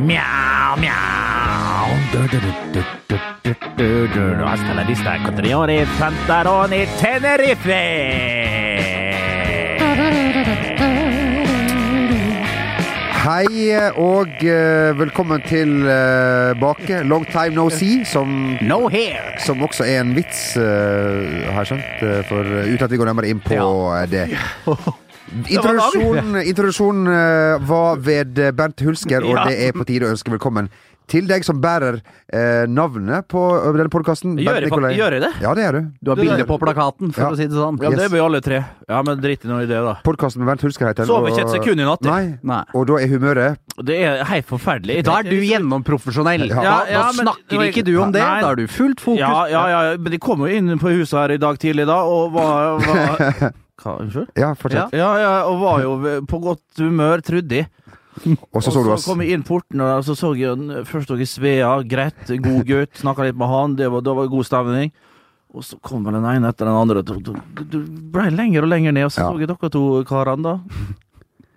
Mjau, mjau. Hasta la vista, Cotrioni, Fantaroni, Tenerife! Hei og uh, velkommen tilbake. Long time no see, som, No hair! som også er en vits, uh, har jeg skjønt. eh, For, uten at vi går nærmere inn på ja. det. Introduksjonen introduksjon, eh, var ved Bernt Hulsker, og det er på tide å ønske velkommen til deg som bærer eh, navnet på denne podkasten. Gjør gjør jeg det? Ja, det gjør du. Du har bilde på plakaten, for Ja. å si det sånn. Ja, det Yes. det vi alle tre. Ja, men drit i noe i det, da. Podkasten med Bernt Hulsker heter den. Sov ikke et sekund i natt. Nei. Nei. Og da er humøret Det er helt forferdelig. Da er du gjennomprofesjonell. Ja. Da, Ja, ja, da men- snakker ikke du om det. Nei. Da er du fullt fokus. Ja, ja, ja, men de kom jo inn på huset her i dag tidlig, da, og var, var Hva, Unnskyld? Ja, fortsett. Ja, ja, og var jo på godt humør, trodde jeg. Og så så du og så kom jeg inn porten, og så så jeg den først dere Svea, greit, god gutt, snakka litt med han, det var, det var god stemning. Og så kom vel den ene etter den andre. Du, du, du ble lenger og lenger ned, og så Ja. så jeg dere to karene, da.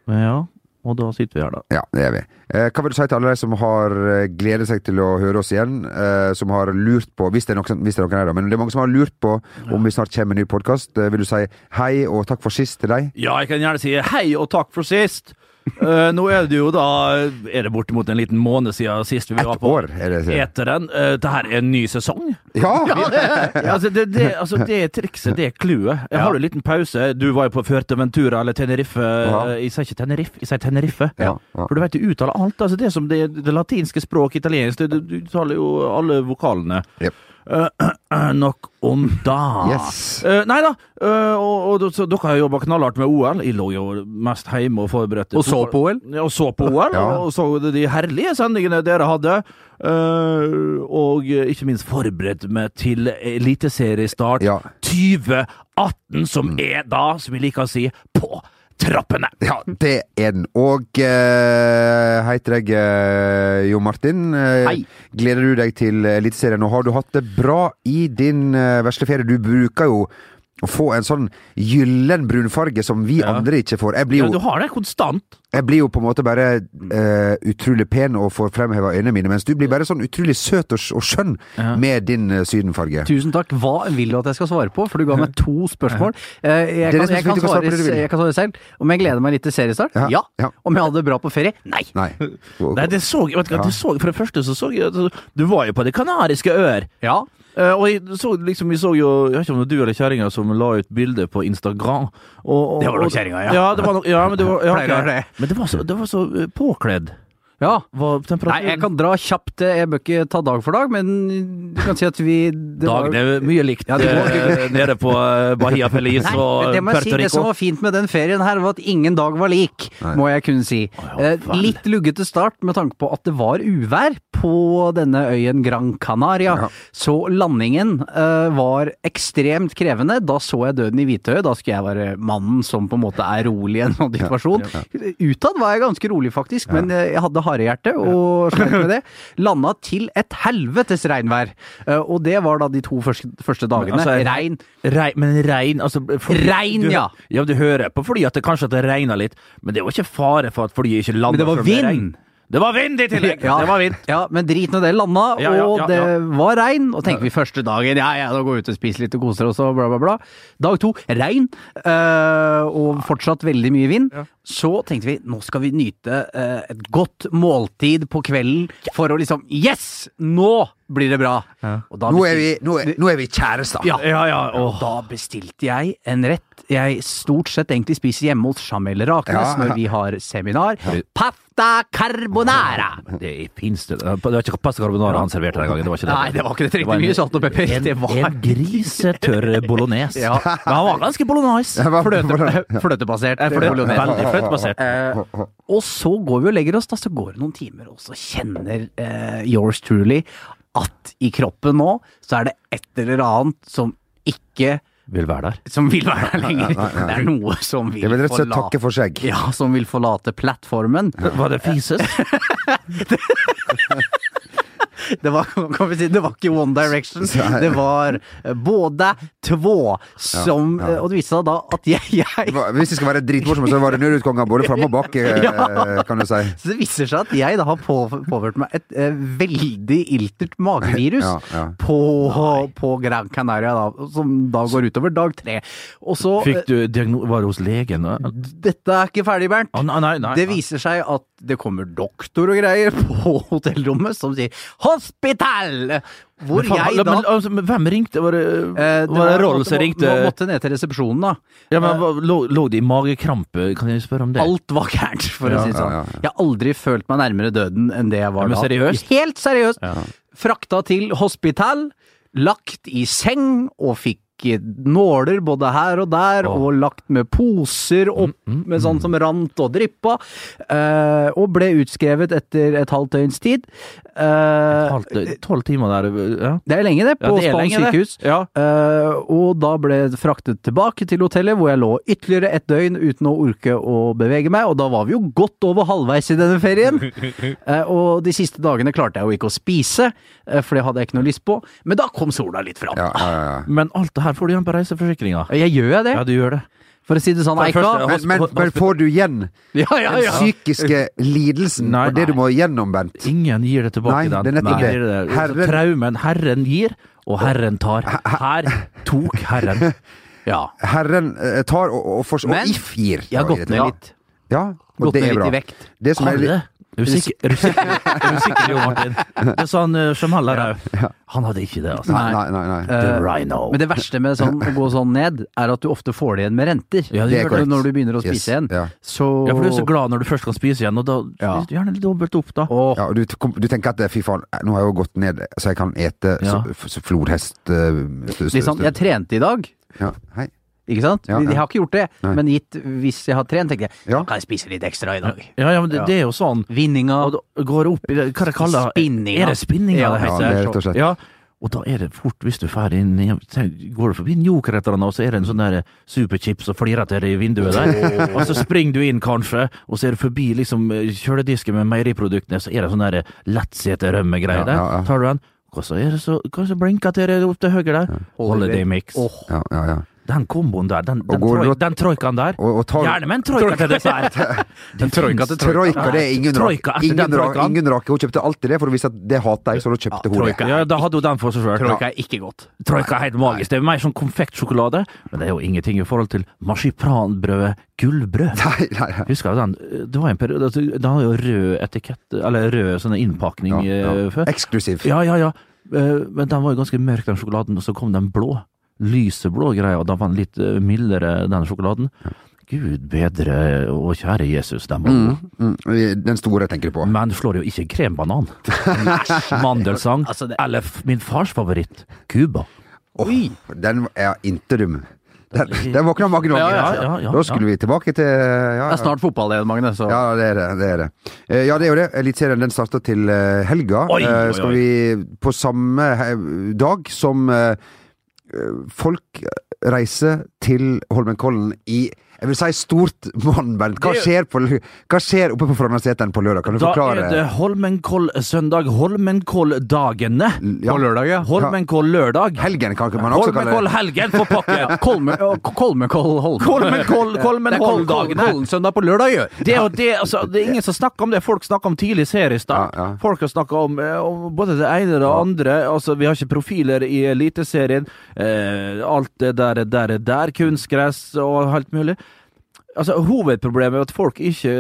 Men Ja, og da sitter vi her, da. Ja, det er vi. Eh, hva vil du si til alle de som har eh, gledet seg til å høre oss igjen? Eh, som har lurt på Hvis det er noen, hvis det er noen her, da. Men det er mange som har lurt på om vi snart kommer med en ny podkast. Eh, vil du si hei og takk for sist til deg? Ja, jeg kan gjerne si hei og takk for sist. Eh, nå er det jo da Er det bortimot en liten måned siden sist vi var på år, er det eteren. Uh, det her er en ny sesong. Ja! Ja, altså, det, det, altså, det trikset, det clouet. Jeg har jo en liten pause. Du var jo på Fuerteventura eller Tenerife. Ja. Jeg sier ikke Tenerife, jeg sier Tenerife. Ja, ja. For du vet, du uttaler alt. Altså, det er som det, det latinske språk, italiensk. Du, du uttaler jo alle vokalene. Jep. Eh, uh, nok om da. Yes. Uh, nei da, eh, og, og så, dere har jobba knallhardt med OL. Jeg lå jo mest hjemme og forberedte Og så på OL? Ja, og så på OL, Ja. og så de herlige sendingene dere hadde. eh, og ikke minst forberedt meg til eliteseriestart Ja. 2018, som er da, som vi liker å si, på trappene. Ja, det er den. Og uh, hei til deg, uh, Jo Martin. Uh, Hei. Gleder du deg til Eliteserien? Og har du hatt det bra i din vesle ferie? Du bruker jo å få en sånn gyllen brunfarge som vi Ja. andre ikke får. Jeg blir Ja, du har det konstant. Jeg blir jo på en måte bare uh, utrolig pen og får fremheva øynene mine, mens du blir bare sånn utrolig søt og, og skjønn Ja. med din uh, sydenfarge. Tusen takk. Hva vil du at jeg skal svare på? For du ga meg to spørsmål. Eh, Jeg kan, jeg, svare jeg kan selv. Om jeg gleder meg litt til seriestart? Ja, Ja. ja. Om jeg hadde det bra på ferie? Nei. Nei. Nei, det så, vet du, Ja. det så For det første så så jeg altså, Du var jo på De kanariske øer. Ja. Eh, og jeg så liksom, vi så jo Jeg vet ikke om det var du eller kjerringa som la ut bilde på Instagram. Og, og, Det var nok kjerringa, ja. ja. det var nok, ja, men det var, ja, Pleier å ok. være det. Men det var så, det var så eh, påkledd. Ja. Nei, jeg kan dra kjapt. Jeg bør ikke ta dag for dag, men du kan si at vi det var- Dagene er mye likt Ja, det var- eh, nede på eh, Bahia Feliz Nei, og men det må jeg si, Rico. det som var fint med den ferien her, var at ingen dag var lik, Nei. må jeg kunne si. ja, Eh. Litt luggete start med tanke på at det var uvær på denne øyen Gran Canaria. Ja. Så landingen eh, var ekstremt krevende. Da så jeg Døden i hvitøyet. Da skulle jeg være mannen som på en måte er rolig i en sånn situasjon. Utad var jeg ganske rolig, faktisk, men eh, jeg hadde harehjerte og slet med det. Landa til et helvetes regnvær. Eh, og det var da de to første, første dagene. Altså, Regn. Regn, men regn altså, fordi- Regn, du, ja. Ja, du hører på fordi at det kanskje at det regna litt, men det var ikke fare for at flyet ikke landa. Men det var vind. Det var vind i tillegg! Det var vind. Ja, men drit nå det landa, Ja, ja, og det ja. var regn. Og tenker vi første dagen ja ja, da går vi ut og spiser litt og koser oss og bla, bla, bla. Dag to regn, øh, og fortsatt veldig mye vind. Så tenkte vi nå skal vi nyte øh, et godt måltid på kvelden for å liksom Yes! Nå blir det bra! Og da Nå er vi, nå er, nå er vi kjærester. ja, Ja, ja, og da bestilte jeg en rett jeg stort sett egentlig spiser hjemme hos Jamel Raknes Ja. når vi har seminar. Pasta carbonara! Det fins det Det var ikke pasta carbonara han serverte den gangen. Det var ikke det. Nei, det var ikke det. Trengte en- mye salt og pepper. En, Det var en grisetørr bolognese. Ja. Men han var ganske bolognese. Det var- fløte, fløtebasert. Fløte, fløte- bolognese. basert. Eh, og så går vi og legger oss, da, så går det noen timer, og så kjenner eh, yours truly at i kroppen nå så er det et eller annet som ikke Vil være der. som vil være der lenger. Det er noe som vil vil rett og slett forla- takke for seg. Ja, som vil forlate plattformen. Var det fises? det var, kan vi si, det var ikke One Direction. Det var eh, både två som Ja, ja. eh, Og det viste seg da at jeg, jeg Hvis det skal være dritmorsomt, så var det Nødutkonger både fram og bak, eh, Ja. kan du si. Så det viser seg at jeg da har på, påført meg et eh, veldig iltert magevirus Ja, ja. på, på Gran Canaria, da, som da går utover dag tre. Og så Fikk du diagnose Var det hos legen? Dette er ikke ferdig, Bernt. Oh, nei, nei, nei. Det viser seg at det kommer doktor og greier på hotellrommet som sier 'hospital'! Hvor Men jeg da men, altså, men hvem ringte? Var det, Eh, var det Roll som ringte? må- Måtte ned til resepsjonen, da. Ja, men hva- Lå, lå det i magekrampe? Kan jeg spørre om det? Alt var gærent, for Ja, å si det sånn. ja, ja. Jeg har aldri følt meg nærmere døden enn det jeg var da. seriøst? Helt seriøst. Frakta til hospital, lagt i seng og fikk nåler både her og der, Åh. og lagt med poser opp Mm, mm, med sånn som rant og dryppa, eh, og ble utskrevet etter et halvt døgns tid. Eh, Halvt- Tolv timer der, ja. det er lenge, det, på ja, det. sykehus. Ja. Uh, og da ble jeg fraktet tilbake til hotellet, hvor jeg lå ytterligere et døgn uten å orke å bevege meg, og da var vi jo godt over halvveis i denne ferien. uh, og de siste dagene klarte jeg jo ikke å spise, uh, for det hadde jeg ikke noe lyst på, men da kom sola litt fram. Ja, ja, ja. Men alt det her får du igjen på reiseforsikringa. Jeg gjør jeg det, Ja, du gjør det. For å si det sånn, For det Eika. første, Men, men, men får du igjen Ja, ja, den ja. psykiske lidelsen Nei, og det du må igjennom, Bent? Ingen gir det tilbake. Nei, den. det er nettopp Ingen det. gir det. Herren- Traumen Herren gir, og Herren tar. Her tok Herren. ja. Herren eh, tar og, og, fors- og Men if gir. Jeg har gått ned litt. Ja, og Gått det ned er litt bra. i vekt. Det som Har er du litt det? Er du sikker, er du sikker, er du sikker Jo Martin? Det sa han som Jamal her òg. Han hadde ikke det, altså. Nei, nei, nei. nei. The Eh, Rhino. Men det verste med sånn, å gå sånn ned, er at du ofte får det igjen med renter. Ja, Det er gjør korrekt. Når du begynner å spise Yes, igjen. ja. Så Ja, for du er så glad når du først kan spise igjen, og da Ja. spiser du gjerne litt dobbelt opp, da. Og... Ja, og du, du tenker at eh, fy faen, nå har jeg jo gått ned så jeg kan ete Ja. så, så flodhest eh, st- st- liksom, jeg trente i dag. ja, Hei. Ikke sant? Ja, ja. Jeg har ikke gjort det, Nei. men gitt hvis jeg har trent, tenker jeg Ja. kan jeg spise litt ekstra i dag. Ja, ja, men det, Ja. det er jo sånn. Vinninga. Og da går det opp i det, hva det kaller Spinninga. Er det spinninga Ja, det Ja, det er rett og slett. Ja, og da er det fort, hvis du ferdig inn Går du forbi en Joker et eller annet, og så er det en sånn der superchips og flirer til deg i vinduet der, og så springer du inn kanskje, og så er du forbi liksom kjøledisken med meieriproduktene, så er det sånn der lettsete rømmegreier Ja, der. ja, ja. Tar du den, og så er det så, hva så blinker til deg opp til høyre der? Holiday Mix. Oh. Ja, ja, ja. Den komboen der, den, den, Og går troi, den troikaen der. Og, og tar, Gjerne med en troika til dessert. en troika til Troika, det er ingen rake. Ingen, rake. ingen rake. Hun kjøpte alltid det, for å vise at det hater jeg, så da kjøpte hun det. Ja, da hadde hun den for seg sjøl. Troika er ikke godt. Troika er helt magisk. Det er mer sånn konfektsjokolade, men det er jo ingenting i forhold til marsipranbrødet gullbrød. Nei, nei, nei. Husker du den? Det var en periode altså, Den hadde jo rød etikett, eller rød sånn innpakning Ja, ja. eh, før. Eksklusiv. Ja, ja, ja. Eh, Men den var jo ganske mørk, den sjokoladen, og så kom den blå. Lyseblå greia, og da var den litt eh, mildere, den sjokoladen. Gud bedre og kjære Jesus, den var god. Mm, mm. Den store tenker du på. Men slår jo ikke krembanan. Mandelsang. Altså, det- Eller min fars favoritt, Cuba. Åh, den er interim. Den, den våkna mange ganger. Ja, ja, ja, ja, da skulle vi tilbake til ja, Det er snart fotball igjen, Magne, så Ja, det er det. det, er det. Eh, Ja, det er jo det. Eliteserien den starter til eh, helga. Oi, Eh, oi, Skal oi. vi på samme dag som folk reiser til Holmenkollen i jeg vil si stort mann, Bernt. Hva skjer, på, hva skjer oppe på Frognerseteren på lørdag? Kan du Da forklare? er det Holmenkoll-søndag, Holmenkolldagene. Ja. På lørdag, ja. Holmenkoll-lørdag. Helgen, kan man også kalle det. Holmenkoll-helgen for pokker! Kolme, å, Kolmekoll Holm. Kolmenkoll, Kolmenholm-dagene. Kollen-søndag på lørdag, jo. Det det, altså, det er ingen som snakker om det. Folk snakker om tidlig seriestart. Ja, ja. Folk har snakka om, eh, om både det ene og det andre. Altså, vi har ikke profiler i Eliteserien. Eh, alt det der, der, der, kunstgress og alt mulig. Altså, Hovedproblemet er at folk ikke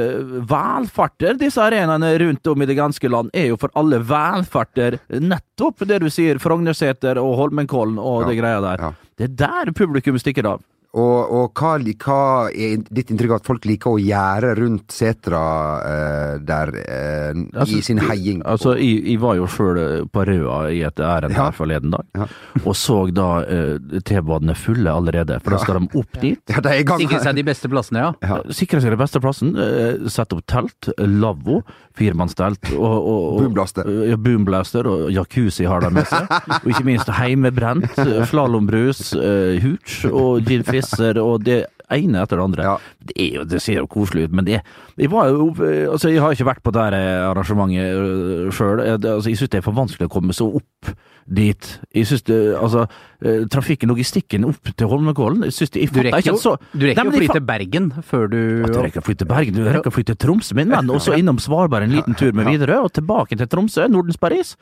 velferter disse arenaene rundt om i det ganske land, er jo for alle velferter nettopp det du sier, Frognerseter og Holmenkollen og Ja, det greia der. ja. Det er der publikum stikker av. Og, og hva, hva er ditt inntrykk av at folk liker å gjøre rundt setra uh, der uh, Altså, i sin heiing? Altså, jeg, jeg var jo sjøl på Røa i et ærend Ja. her forleden dag, Ja. og så da uh, T-badene fulle allerede, for da skal de opp dit. ja, de er i gang. Sikre seg de beste plassene, ja. Ja. Sikre seg de beste plassen, Uh, sette opp telt, lavvo, firemannstelt og, og, og Boomblaster. Ja, boomblaster og jacuzzi har de med seg. Og ikke minst heimebrent, eh, slalåmbrus, uh, hooch og gin fisser og det ene etter det andre. Ja. Det, er jo, det ser jo koselig ut, men det jeg, var jo, altså, jeg har ikke vært på det her arrangementet sjøl. Altså, jeg syns det er for vanskelig å komme så opp dit. Jeg synes det, altså, eh, Trafikken, logistikken opp til Holmenkollen jeg synes det, jeg Du rekker jo så- du rekker Nei, å jeg fly til Bergen før du du rekker å fly til Bergen, du rekker å fly til Tromsø, min venn, og så innom Svalbard en liten tur med Widerøe, og tilbake til Tromsø, Nordens Paris.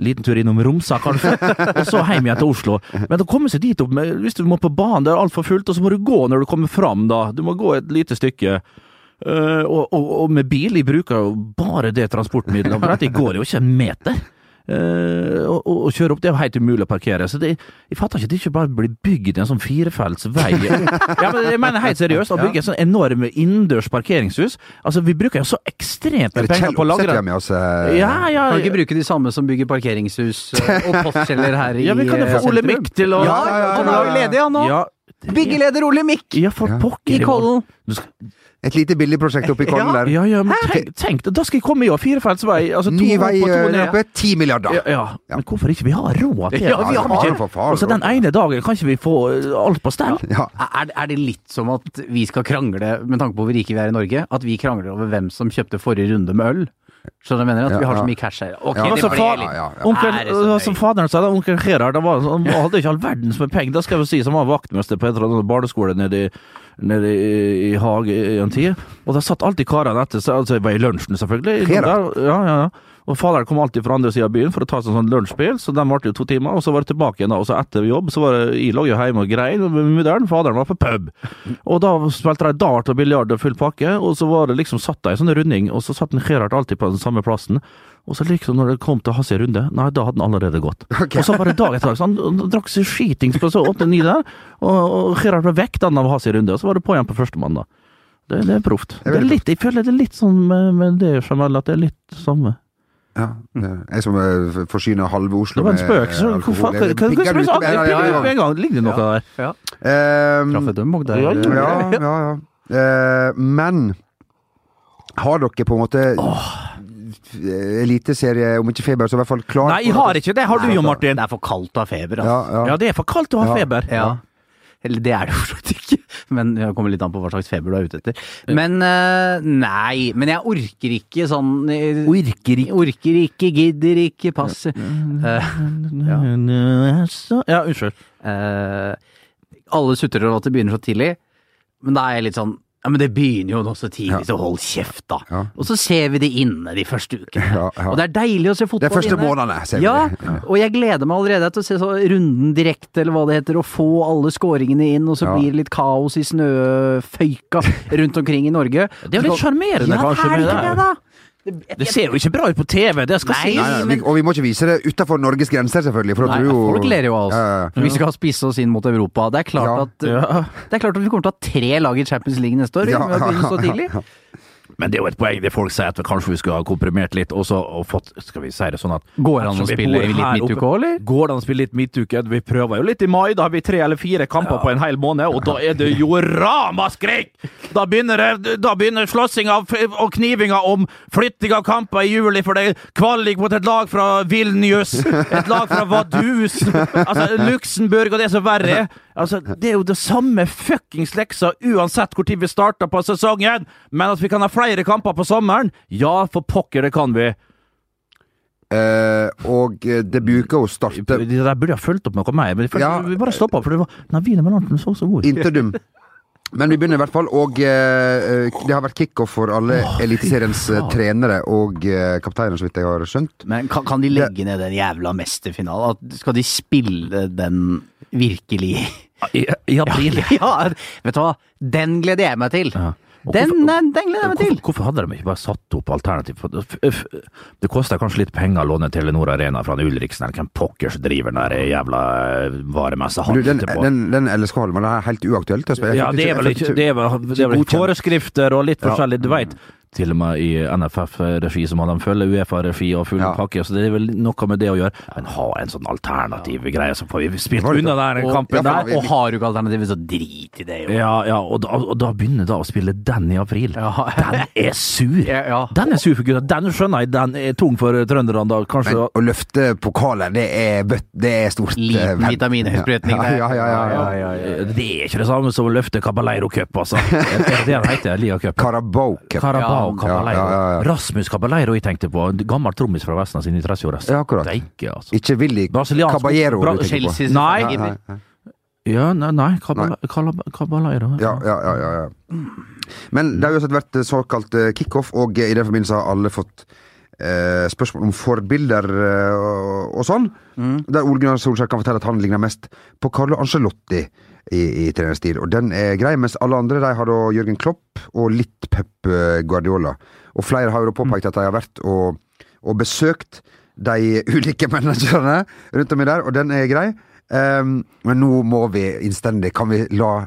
Liten tur innom Romsa, kanskje, og så hjem igjen til Oslo. Men å komme seg dit opp, med, hvis du må på banen, det er altfor fullt, og så må du gå når du kommer fram, da. Du må gå et lite stykke. Uh, og, og, og med bil, jeg bruker jo bare det transportmiddelet, for jeg går jo ikke en meter. Eh, og, og, kjøre opp, det er jo helt umulig å parkere. Så det, jeg fatter ikke at det ikke bare blir bygd en sånn firefelts vei. ja, men jeg mener helt seriøst, å bygge et sånn enorme innendørs parkeringshus. Altså, vi bruker jo så ekstremt det penger på å lagre eh? ja, ja, Kan vi ikke bruke de samme som bygger parkeringshus eh, og postkjeller her i ja, vi kan jo få Ole? Mikk til å Ja, han er jo ledig, han nå! Ja, Byggeleder Ole Mikk! ja, for Ja. pokker. I Kollen. Et lite billigprosjekt oppe i Kollen der. Ja, ja, men tenk, tenk det, da skal jeg komme i år, firefelts vei. Altså, Ny vei eh, oppe, ti milliarder. Ja, ja, men hvorfor ikke? Vi har råd til det. Ja, vi har ikke- det, for faen. Og så den ene dagen kan ikke vi få eh, alt på stell? Ja. Er, er det litt som at vi skal krangle, med tanke på hvor rike vi er i Norge, at vi krangler over hvem som kjøpte forrige runde med øl? Skjønner du jeg mener? At vi har så mye cash her. Ok, Ja, det altså, ble fa- litt ja, ja. Som faderen sa, da, onkel Gerhard han, hadde ikke all verdens med penger, Da skal jeg vel si, som var vaktmester på en eller annen barneskole nede i, nede i, i Hage i en tid. Og der satt alltid karene etter seg, altså jeg var i lunsjen selvfølgelig. Der, ja, ja, ja. Og faderen kom alltid fra andre sida av byen for å ta seg en sånn lunsjbil, så den varte jo to timer, og så var det tilbake igjen da, og så etter jobb, så var det, jeg lå jo hjemme og grein med mudder'n, faderen var på pub. Og da spilte de dart og biljard og full pakke, og så var det liksom satt de i sånn runding, og så satt en Gerhard alltid på den samme plassen. Og så liksom når det kom til hans runde, nei, da hadde han allerede gått. Okay. Og så var det dag etter dag, så han, drakk seg skitings på så åtte-ni der, og, og Gerhard ble vekk den av hans runde, og så var det på igjen på førstemann da. Det, det er proft. Det er litt, jeg føler det er litt sånn med, med det, Jamel, at det er litt samme. Ja, jeg som eh, forsyner halve Oslo Det var en spøk. Alkohol. med- med en gang, ligger det noe der? Ja. Ehm, Traff et ømmåk der. Ja, Ja, ja, ja. Eh, men har dere på en måte eliteserie, om ikke feber, så i hvert fall klar Nei, jeg har ikke det. Har du jo, Martin? Det er for kaldt å ha feber, Ja, altså. ja. Ja, det er for kaldt å ha Ja. feber. Ja. Eller det er det jo forstått ikke, men det kommer litt an på hva slags feber du er ute etter. Men eh, nei, men jeg orker ikke sånn eh, Orker ikke. Orker ikke, gidder ikke, passe. Eh, Ja, unnskyld. eh, alle sutrer over at det begynner så tidlig, men da er jeg litt sånn ja, men det begynner jo nå så tidlig, så hold kjeft, da. Ja. Og så ser vi det inne de første ukene. Ja, ja. Og det er deilig å se fotball Det er første inne. månedene, ser vi. Ja. og jeg gleder meg allerede til å se så runden direkte, eller hva det heter, og få alle skåringene inn, og så blir det litt kaos i snøføyka rundt omkring i Norge. Det er jo litt sjarmerende, ja, kanskje. er ikke det. da! Det ser jo ikke bra ut på TV, det skal Nei, sies. Nei, nei, vi, og vi må ikke vise det utafor Norges grenser, selvfølgelig. For Nei, jo folk ler jo av oss. Ja. Vi skal spisse oss inn mot Europa. Det er klart, Ja. at, det er klart at vi kommer til å ha tre lag i Champions League neste år. Ja, med å begynne så tidlig. Ja. Men det er jo et poeng det folk sier at kanskje vi skulle ha komprimert litt, og så og fått Skal vi si det sånn at Går det an å spille litt midtuke òg, eller? Går det an å spille litt midtuke? Vi prøver jo litt i mai, da har vi tre eller fire kamper på en hel måned, og da er det jo ramaskrik! Da begynner, det, da begynner slåssinga og knivinga om flytting av kamper i juli, for det er kvalik mot et lag fra Vilnius, et lag fra Vaduz, altså Luxembourg, og det som verre er. Altså, det er jo det samme fuckings leksa uansett hvor tid vi starter på sesongen, men at vi kan ha flere kamper på sommeren, ja, for pokker, det kan vi. Eh, og eh, det bruker å starte De der burde ha fulgt opp noe mer, men Ja. vi bare stoppa, for det var Navine Melanten så så god. Interdum. Men vi begynner i hvert fall, og eh, det har vært kickoff for alle Eliteseriens ja. trenere og eh, kapteiner, så vidt jeg har skjønt. Men kan, kan de legge ned den jævla mesterfinalen? Skal de spille den virkelig? I, i april. Ja, vet du hva? Den gleder jeg meg til. Ja. Den, hvorfor- den, den gleder jeg meg til. Hvorfor, hvorfor hadde de ikke bare satt opp alternativ? Det- Det koster kanskje litt penger å låne Telenor Arena fra Ulriksen, eller hvem pokkers driver den jævla eh, varemessa han den, sitter på. den, den LSK-hallen er det helt å spille? Ja, det er ikke- vel ikke Det er vel, det er vel godkjent. foreskrifter og litt Ja. forskjellig, du veit. Til og med i NFF-regi, som han følge Uefa-regi og full Ja. pakke, så det er vel noe med det å gjøre. Men ha en sånn alternativ greie, så får vi spilt Det unna den Og, kampen Ja, for- der. og har du ikke alternativet, så drit i det, jo. Ja, ja, og da, og da begynner da å spille den i april. Ja. Den er sur! Ja, ja. Den er sur for gutta. Den skjønner jeg, den er tung for trønderne da, kanskje. Men å løfte pokaler, det er, bøtt, det er stort. eh, Liten vel. vitamininnsprøytning Ja, ja, ja, ja, ja. Det er ikke det samme som å løfte Cabaleiro Cup, altså. Er det det heter? Lia Cup? Carabao Cup. Carabao Ja, Cabaleiro. Rasmus Cabaleiro jeg tenkte på. Gammel trommis fra Vestnes i 30-åra. Ja, akkurat. Deike, altså. Ikke Willy Caballero Bra- du tenker på. Nei. Nei. Ja, nei, nei Cabaleiro. Ja, ja, ja, ja, ja. Men det har jo også vært såkalt eh, kickoff, og i den forbindelse har alle fått eh, spørsmål om forbilder eh, og, og sånn. Der Ole Gunnar Solskjær kan fortelle at han ligner mest på Carlo Angelotti i, i trenerstil. Og den er grei, mens alle andre de har da Jørgen Klopp og litt Pep eh, Guardiola. Og flere har jo da påpekt at de har vært og, og besøkt de ulike managerne rundt om i der, og den er grei. Um, men nå må vi innstendig Kan vi la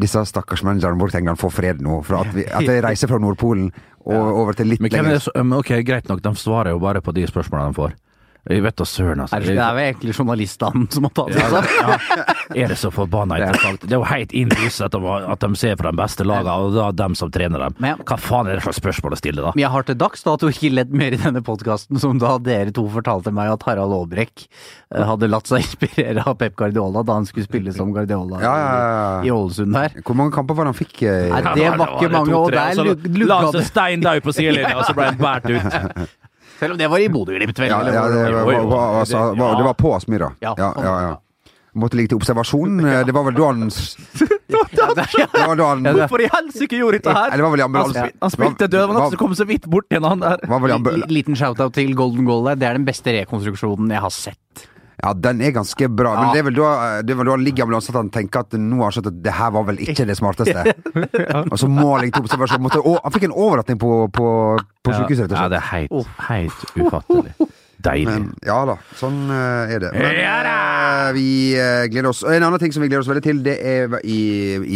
disse stakkars managerne våre til England få fred nå? For at, vi, at de reiser fra Nordpolen og over til litt er lenger det Ok, greit nok, de svarer jo bare på de spørsmålene de får. Jeg vet da søren, altså. Er det, det er vel egentlig journalistene som har tatt seg Ja, sammen. ja. Er det så forbanna interessant? Det er jo helt innlysende at, de- at de ser fra de beste lagene, og da dem som trener dem. Men- Hva faen er det slags spørsmål å stille, da? Men jeg har til dags dato ikke ledd mer i denne podkasten som da dere to fortalte meg at Harald Aabrekk eh, hadde latt seg inspirere av Pep Guardiola da han skulle spille som Guardiola Ja, ja, ja. i Ålesund her. Hvor mange kamper var det han fikk? eh, Nei, det var ikke mange, og der lug- det La seg stein daud på sidelinja, og så ble han båret ut. Selv om det var i Bodø-Glimt, vel? ja, ja, det, det var. var, altså, var, det var på Aspmyra. Ja, Ja, ja, ja. Måtte ligge til observasjon. Det var vel da han Det Hvorfor i helsike gjorde dette her? Eller var vel i Han, ambulanse. han spilte død, så kom så vidt bort igjen, han der. Liten shout-out til Golden Goal der. Det er den beste rekonstruksjonen jeg har sett. Ja, den er ganske bra. Men det er vel da, det er vel da ligger ambulansen at han tenker at nå har han skjønt at det her var vel ikke det smarteste. Og så må han ligge til observasjon. Måtte, å, han fikk en overnatting på, på, på sykehuset, rett og Ja, det er helt, helt ufattelig. Deilig. Men ja da, sånn uh, er det. Men Ja eh, vi uh, gleder oss. Og En annen ting som vi gleder oss veldig til, det er i,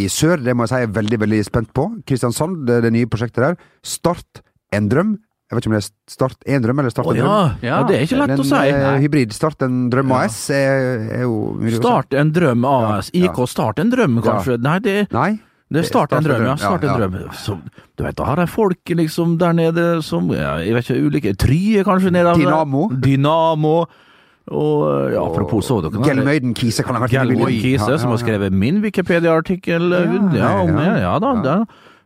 i sør. Det må jeg si jeg er veldig veldig spent på. Kristiansand, det, det nye prosjektet der. Start en drøm. Jeg vet ikke om det er Start en drøm eller Start en drøm. ja. ja, det er ikke lett en, å si. eh, hybrid. Start en drøm AS er, er jo mulig. Start en drøm AS. Ja. IK Start en drøm, kanskje? Nei, det, Nei? det er Start en drøm, ja. Start en Ja, ja. drøm. Så, du vet, da har de folk liksom der nede som ja, Jeg vet ikke, ulike Trye, kanskje? Nede, Dynamo. Dynamo. Og ja, apropos, så dere den? Gelmøyden Kise kan ha vært Gelmøyden. Kise, Ja, som ja, har skrevet min Wikipedia-artikkel. Ja, Ja, ja. Ja da.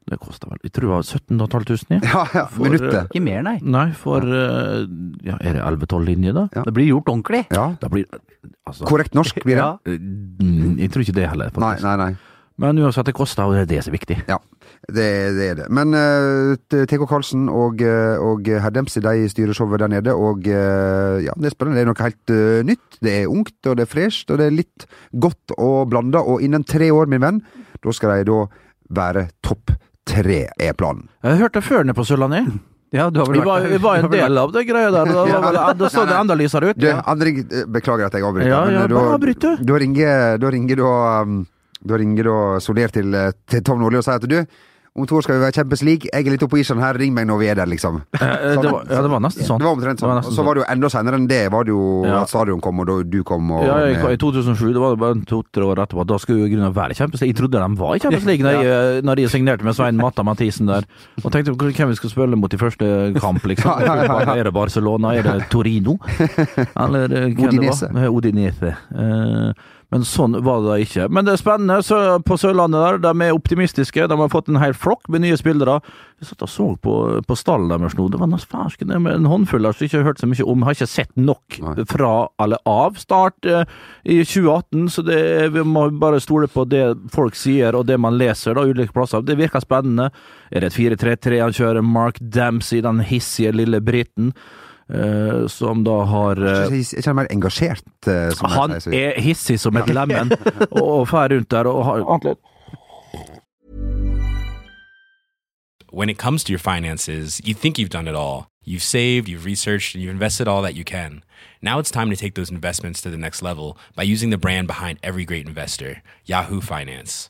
Det, kosta vel Jeg tror det var 17 500, ja. Ja, ja. For, Minuttet. Ikke mer, nei. Nei, for eh, ja, Er det 11-12 linjer, da? Ja. Det blir gjort ordentlig. Ja. Blir Altså Korrekt norsk blir det. Ja. Mm, Jeg tror ikke det heller, Nei, faktisk. nei, nei. Men uansett, det koster, og det er det som er viktig. Ja, det, det er det. Men uh, TK Karlsen og, eh, og herr Dempsey de styrer showet der nede, og uh, ja, det er spennende. Det er noe helt uh, nytt. Det er ungt, og det er fresht, og det er litt godt og blanda. Og innen tre år, min venn, da skal de da være topp tre, er planen. Jeg hørte før nede på Sørlandet. Ja, du har vel Vi var, vi var en del av det greia der. Da, var vel- da så det enda lysere ut. Du, André, eh, beklager at jeg avbryter. Ja, ja, men bare da, avbryt, du. da ringer da ringer da um, Da ringer da Soler til, eh, til Tom Nordli og sier at du, om to år skal vi være Champions League. Jeg er litt oppe på isen her, ring meg når vi er der, liksom. Sånn, Det var, ja, det var nesten sånn. Det var omtrent sånn. Og så var det jo enda senere enn det, var det jo Ja. at stadion kom, og da du kom og Ja, i, 2007, det var bare to-tre år etterpå, da skulle jo grunnen være Champions League. Jeg trodde de var i Champions League når, jeg, når jeg signerte med Svein Matta Mathisen der. Og tenkte hvem vi skulle spille mot i første kamp, liksom. Ja, ja, ja, ja. Er det Barcelona? Er det Torino? Eller eh, hvem Odinese. det var? Odinese. Udinese. Men sånn var det da ikke. Men det er spennende så på Sørlandet der. De er optimistiske. De har fått en hel flokk med nye spillere. Jeg satt og så på, på stallen deres nå. Det var noe fersken en håndfull der som ikke har hørt så mye om. Har ikke sett nok fra eller av start eh, i 2018, så det, vi må bare stole på det folk sier og det man leser da, ulike plasser. Det virker spennende. Er det et 4-3-3 han kjører? Mark Dempsey, den hissige lille briten, eh, som da har Jeg er ikke mer engasjert, som Han jeg sier. er hissig som et lemen, og fer rundt der og har when it comes to your finances, you think you've done it all. You've saved, you've researched, and you've invested all that you can. Now it's time to take those investments to the next level by using the brand behind every great investor, Yahoo Finance.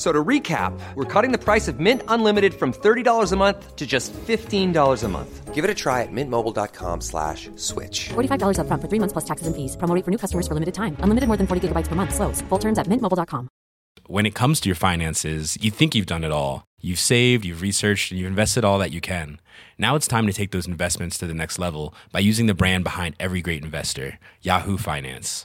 So to recap, we're cutting the price of Mint Unlimited from $30 a month to just $15 a month. Give it a try at mintmobile.com slash switch. $45 upfront for three months plus taxes and fees. Promo rate for new customers for limited time. Unlimited more than 40 gigabytes per month. Slows. Full terms at mintmobile.com. When it comes to your finances, you think you've done it all. You've saved, you've researched, and you've invested all that you can. Now it's time to take those investments to the next level by using the brand behind every great investor, Yahoo Finance.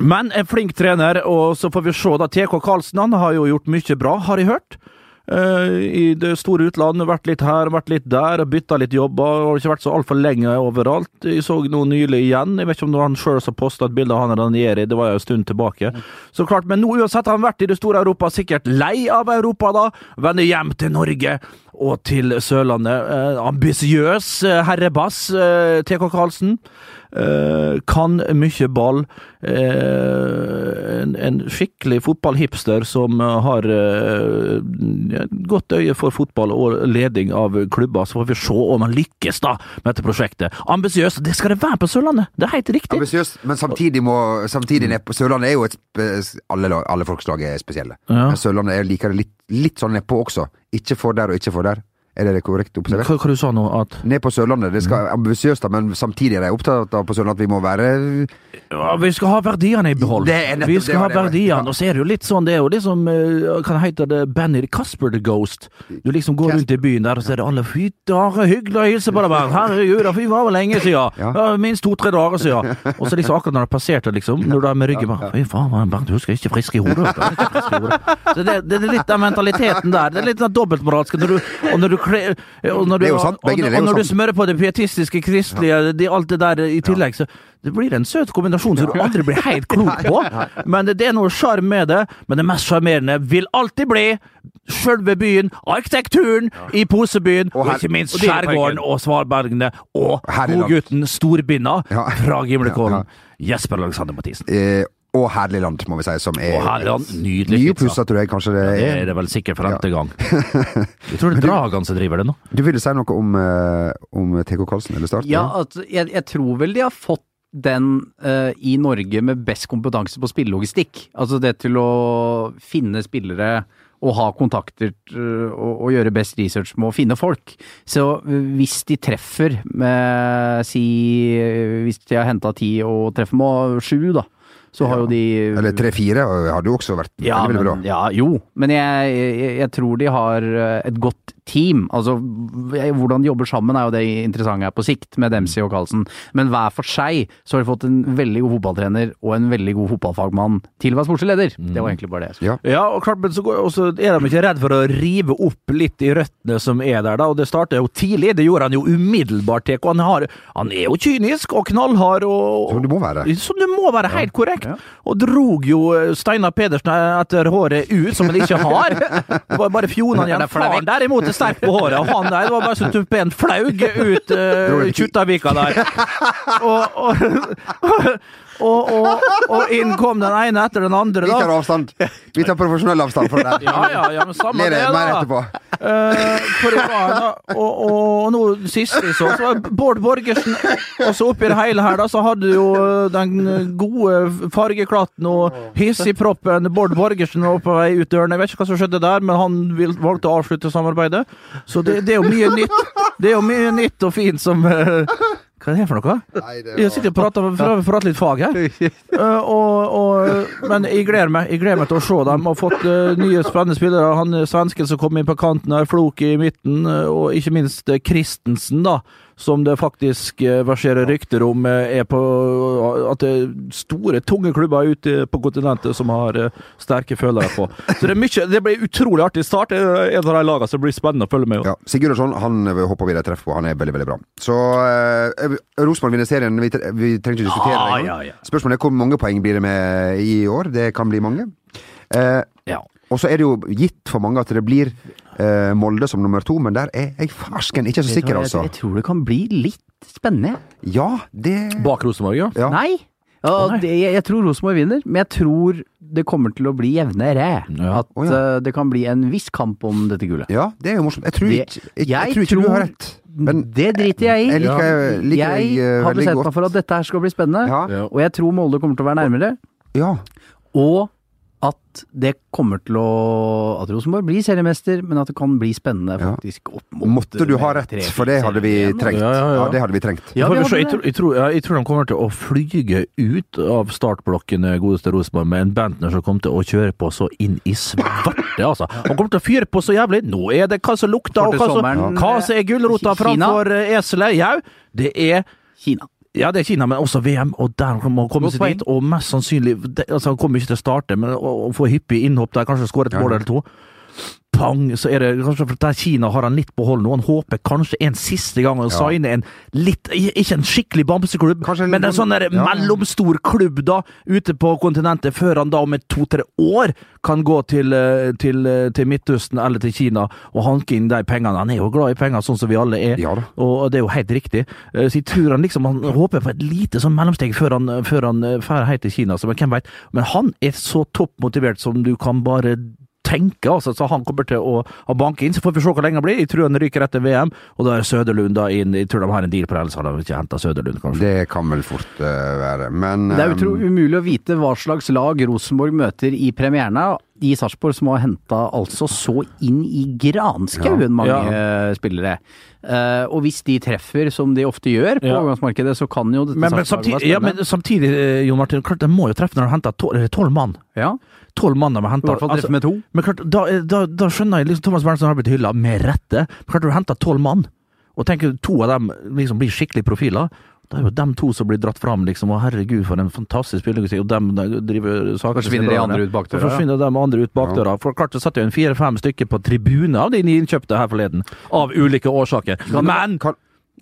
Men en flink trener, og så får vi se da. TK Karlsen han har jo gjort mye bra, har jeg hørt. Eh, I det store utlandet. Vært litt her, vært litt der, og bytta litt jobber. og Ikke vært så altfor lenge overalt. Jeg så noe nylig igjen. Jeg vet ikke om han sjøl som posta et bilde av han Ranieri, det var jo en stund tilbake. Så klart, Men nå uansett har han vært i det store Europa, sikkert lei av Europa, da. Vender hjem til Norge og til Sørlandet. Eh, ambisiøs eh, herrebass, TK Karlsen. Eh, kan mye ball. Eh, en, en skikkelig fotballhipster som eh, har godt øye for fotball og leding av klubber. Så får vi se om han lykkes da med dette prosjektet. Ambisiøst, det skal det være på Sørlandet! Det er helt riktig. Ambisiøst, men samtidig, må, samtidig ned på Sørlandet er jo et alle, alle folks lag er spesielle. Ja. Men Sørlandet er liker det litt, litt sånn nedpå også. Ikke for der og ikke for der. Er det korrekt observert? Hva, hva du sa nå? At Ned på Sørlandet. Det skal ambisiøst, men samtidig er de opptatt av på Sørlandet at vi må være ja, vi skal ha verdiene i behold. Det er nettopp- vi skal ha det verdiene. Og så er det jo litt sånn, det er jo liksom Kan Hva heter det? Benny Casper the Ghost. Du liksom går rundt i byen der, og så er det alle Fy dare, hyggelig å hilse på deg, bare. Herregud, vi var vel lenge siden. Ja. Minst to-tre dager siden. Og så liksom akkurat når det passerte, liksom, når du er med ryggen bare Fy faen, Bernt, du husker ikke frisk i hodet. frisk i hodet. Så det, det er litt den mentaliteten der. Det er litt den dobbeltmoralske. Når du, og når du, kle- og når du, Det er jo sant, begge deler er jo når du smører på det pietistiske, kristelige, de, alt det der i tillegg, så det blir en søt kombinasjon som du aldri blir helt klok på. Men det, det er noe sjarm med det. Men det mest sjarmerende vil alltid bli sjølve byen, arkitekturen i posebyen, Og og, ikke minst og skjærgården og svalbergene og godgutten Storbinda fra Gimlekollen. Jesper Alexander Mathisen. eh, Og herlig land, må vi si, som er Og Herland, nydelig nypussa, tror jeg kanskje det er. Det er. det vel sikkert for n-te gang. Jeg tror det er Dragan som driver det nå. Du ville si noe om, eh, om TK Karlsen, eller Start? Ja, altså, jeg, jeg tror vel de har fått den uh, i Norge med best kompetanse på spillelogistikk. Altså det til å finne spillere og ha kontakter eh, og, og gjøre best research med å finne folk. Så hvis de treffer med si Hvis de har henta ti og treffer med sju, da, så har jo de Eller tre-fire hadde jo også vært ja, veldig, veldig bra. men, ja, jo, men jeg, jeg, jeg tror de har eh, et godt team. Altså, hvordan de jobber sammen er jo det interessante her på sikt, med Dempsey og Carlsen. Men hver for seg så har de fått en veldig god fotballtrener og en veldig god fotballfagmann til å være sportslig leder. Det var egentlig bare det. jeg skulle Ja. Ja, og klart, men så går, også er de ikke redd for å rive opp litt i røttene som er der, da, og det starter jo tidlig. Det gjorde han jo umiddelbart, TK. Han, har, han er jo kynisk og knallhard og Som det må være. Som det må være, helt korrekt. Og drog jo eh, Steinar Pedersen etter håret ut, som han ikke har. Det var bare fjonene igjen. Faren derimot er sterk på håret. Og han der det var bare så tuppe flaug ut uh, Kjuttaviga der. Og, og, og, og, og inn kom den ene etter den andre, Da. Vi tar avstand. Vi tar profesjonell avstand fra det. Ja, ja, ja, men samme Ler det, mer da. etterpå. Eh, for det var da, og, og nå sist vi så, så var Bård Borgersen Og så oppi det hele her, da, så hadde jo den gode fargeklatten og hissigproppen Bård Borgersen var på vei ut døren. Jeg vet ikke hva som skjedde der, men han valgte å avslutte samarbeidet. Så det, det er jo mye nytt. Det er jo mye nytt og fint som eh, Hva er det for noe? Nei, det Jeg sitter og prater, prøver å prate litt fag her. Uh, og, og, men jeg gleder meg Jeg gleder meg til å se dem. Har fått uh, nye spennende spillere. Han eh, svensken som kom inn på kanten her, Flok i midten, uh, og ikke minst Christensen, da. Som det faktisk eh, verserer rykter om eh, er på At det er store, tunge klubber ute på kontinentet som har eh, sterke følere på. Så det mye Det blir utrolig artig start. Det er en av de lagene som blir spennende å følge med. Ja, Sigurdsson han håper vi et treffer på. Han er veldig veldig bra. Så eh, Rosenborg vinner serien. Vi, tre vi trenger ikke diskutere Ah, det. engang. ja, ja. Spørsmålet er hvor mange poeng blir det med i år. Det kan bli mange. Eh, Ja. Og så er det jo gitt for mange at det blir eh, Molde som nummer to, men der er jeg farsken ikke så sikker, altså. Jeg, jeg tror det kan bli litt spennende. Ja, det Bak Rosenborg, ja. ja. Nei! Ja, det, jeg, jeg tror Rosenborg vinner, men jeg tror det kommer til å bli jevnere. Ja. At oh, ja. uh, det kan bli en viss kamp om dette gullet. Ja, det er jo morsomt. Jeg tror, Det- jeg, jeg, jeg tror ikke du har rett. Men det driter jeg i. jeg liker, liker jeg eh, har bestemt meg for at dette her skal bli spennende, og jeg tror Molde kommer til å være nærmere. Ja. Og at det kommer til å At Rosenborg blir seriemester, men at det kan bli spennende faktisk opp mot Måtte du ha rett, for det hadde vi trengt. Ja, ja, ja. Ja, det hadde vi trengt. Ja, vi hadde jeg, tror, jeg, tror, jeg tror de kommer til å flyge ut av startblokken, eh, godeste Rosenborg, med en Bentner som kommer til å kjøre på så inn i svarte, altså. Han kommer til å fyre på så jævlig. Nå er det hva som lukter, og hva som, hva som er gulrota framfor eh, eselet. Jau, det er Kina. Ja, det er Kina, men også VM, og der må han komme seg dit. Og mest sannsynlig det, altså Han kommer ikke til å starte, men å, å få hyppig innhopp der, kanskje skåre et mål eller to. Pang, så er det kanskje for der Kina har han litt på hold nå. Han håper kanskje en siste gang å Ja. signe en litt Ikke en skikkelig bamseklubb, Kanskje en men en liten- sånn ja. mellomstor klubb da, ute på kontinentet, før han da om to-tre år kan gå til, eh, til, eh, til Midtøsten eller til Kina og hanke inn de pengene. Han er jo glad i penger, sånn som vi alle er. Ja. Og det er jo helt riktig. Eh, Så jeg tror han liksom Han håper på et lite sånn mellomsteg før han, før han drar helt til Kina, så men hvem veit. Men han er så topp motivert som du kan bare tenke, altså. Så han kommer til å, å banke inn. Så får vi se hvor lenge det blir. Jeg tror han ryker etter VM, og da er Søderlund da inn. Jeg tror de har en deal på det, ellers hadde de ikke henta Søderlund, kanskje. Det kan vel fort uh, være. Men Det er eh, utro umulig å vite hva slags lag Rosenborg møter i premierene i Sarpsborg, som har henta altså så inn i granskauen Ja. mange Ja. eh, spillere. Uh, og hvis de treffer, som de ofte gjør på Ja. overgangsmarkedet, så kan jo dette Men, men, samtidig, ja, men samtidig, eh, Jon Martin, klart de må jo treffe når de henter tolv mann. Ja, Tolv mann de har henta. to. Men klart, da, da, da skjønner jeg liksom Thomas Berntsen har blitt hylla, med rette. Men klart du henter tolv mann, og tenker to av dem liksom blir skikkelig profiler. Da er jo dem to som blir dratt fram, liksom. Og herregud, for en fantastisk spiller. Og dem de driver saker Forsvinner de andre ut bakdøra. forsvinner de andre ut bakdøra. For klart så satt jo en fire-fem stykker på tribune av de innkjøpte her forleden. Av ulike årsaker. Men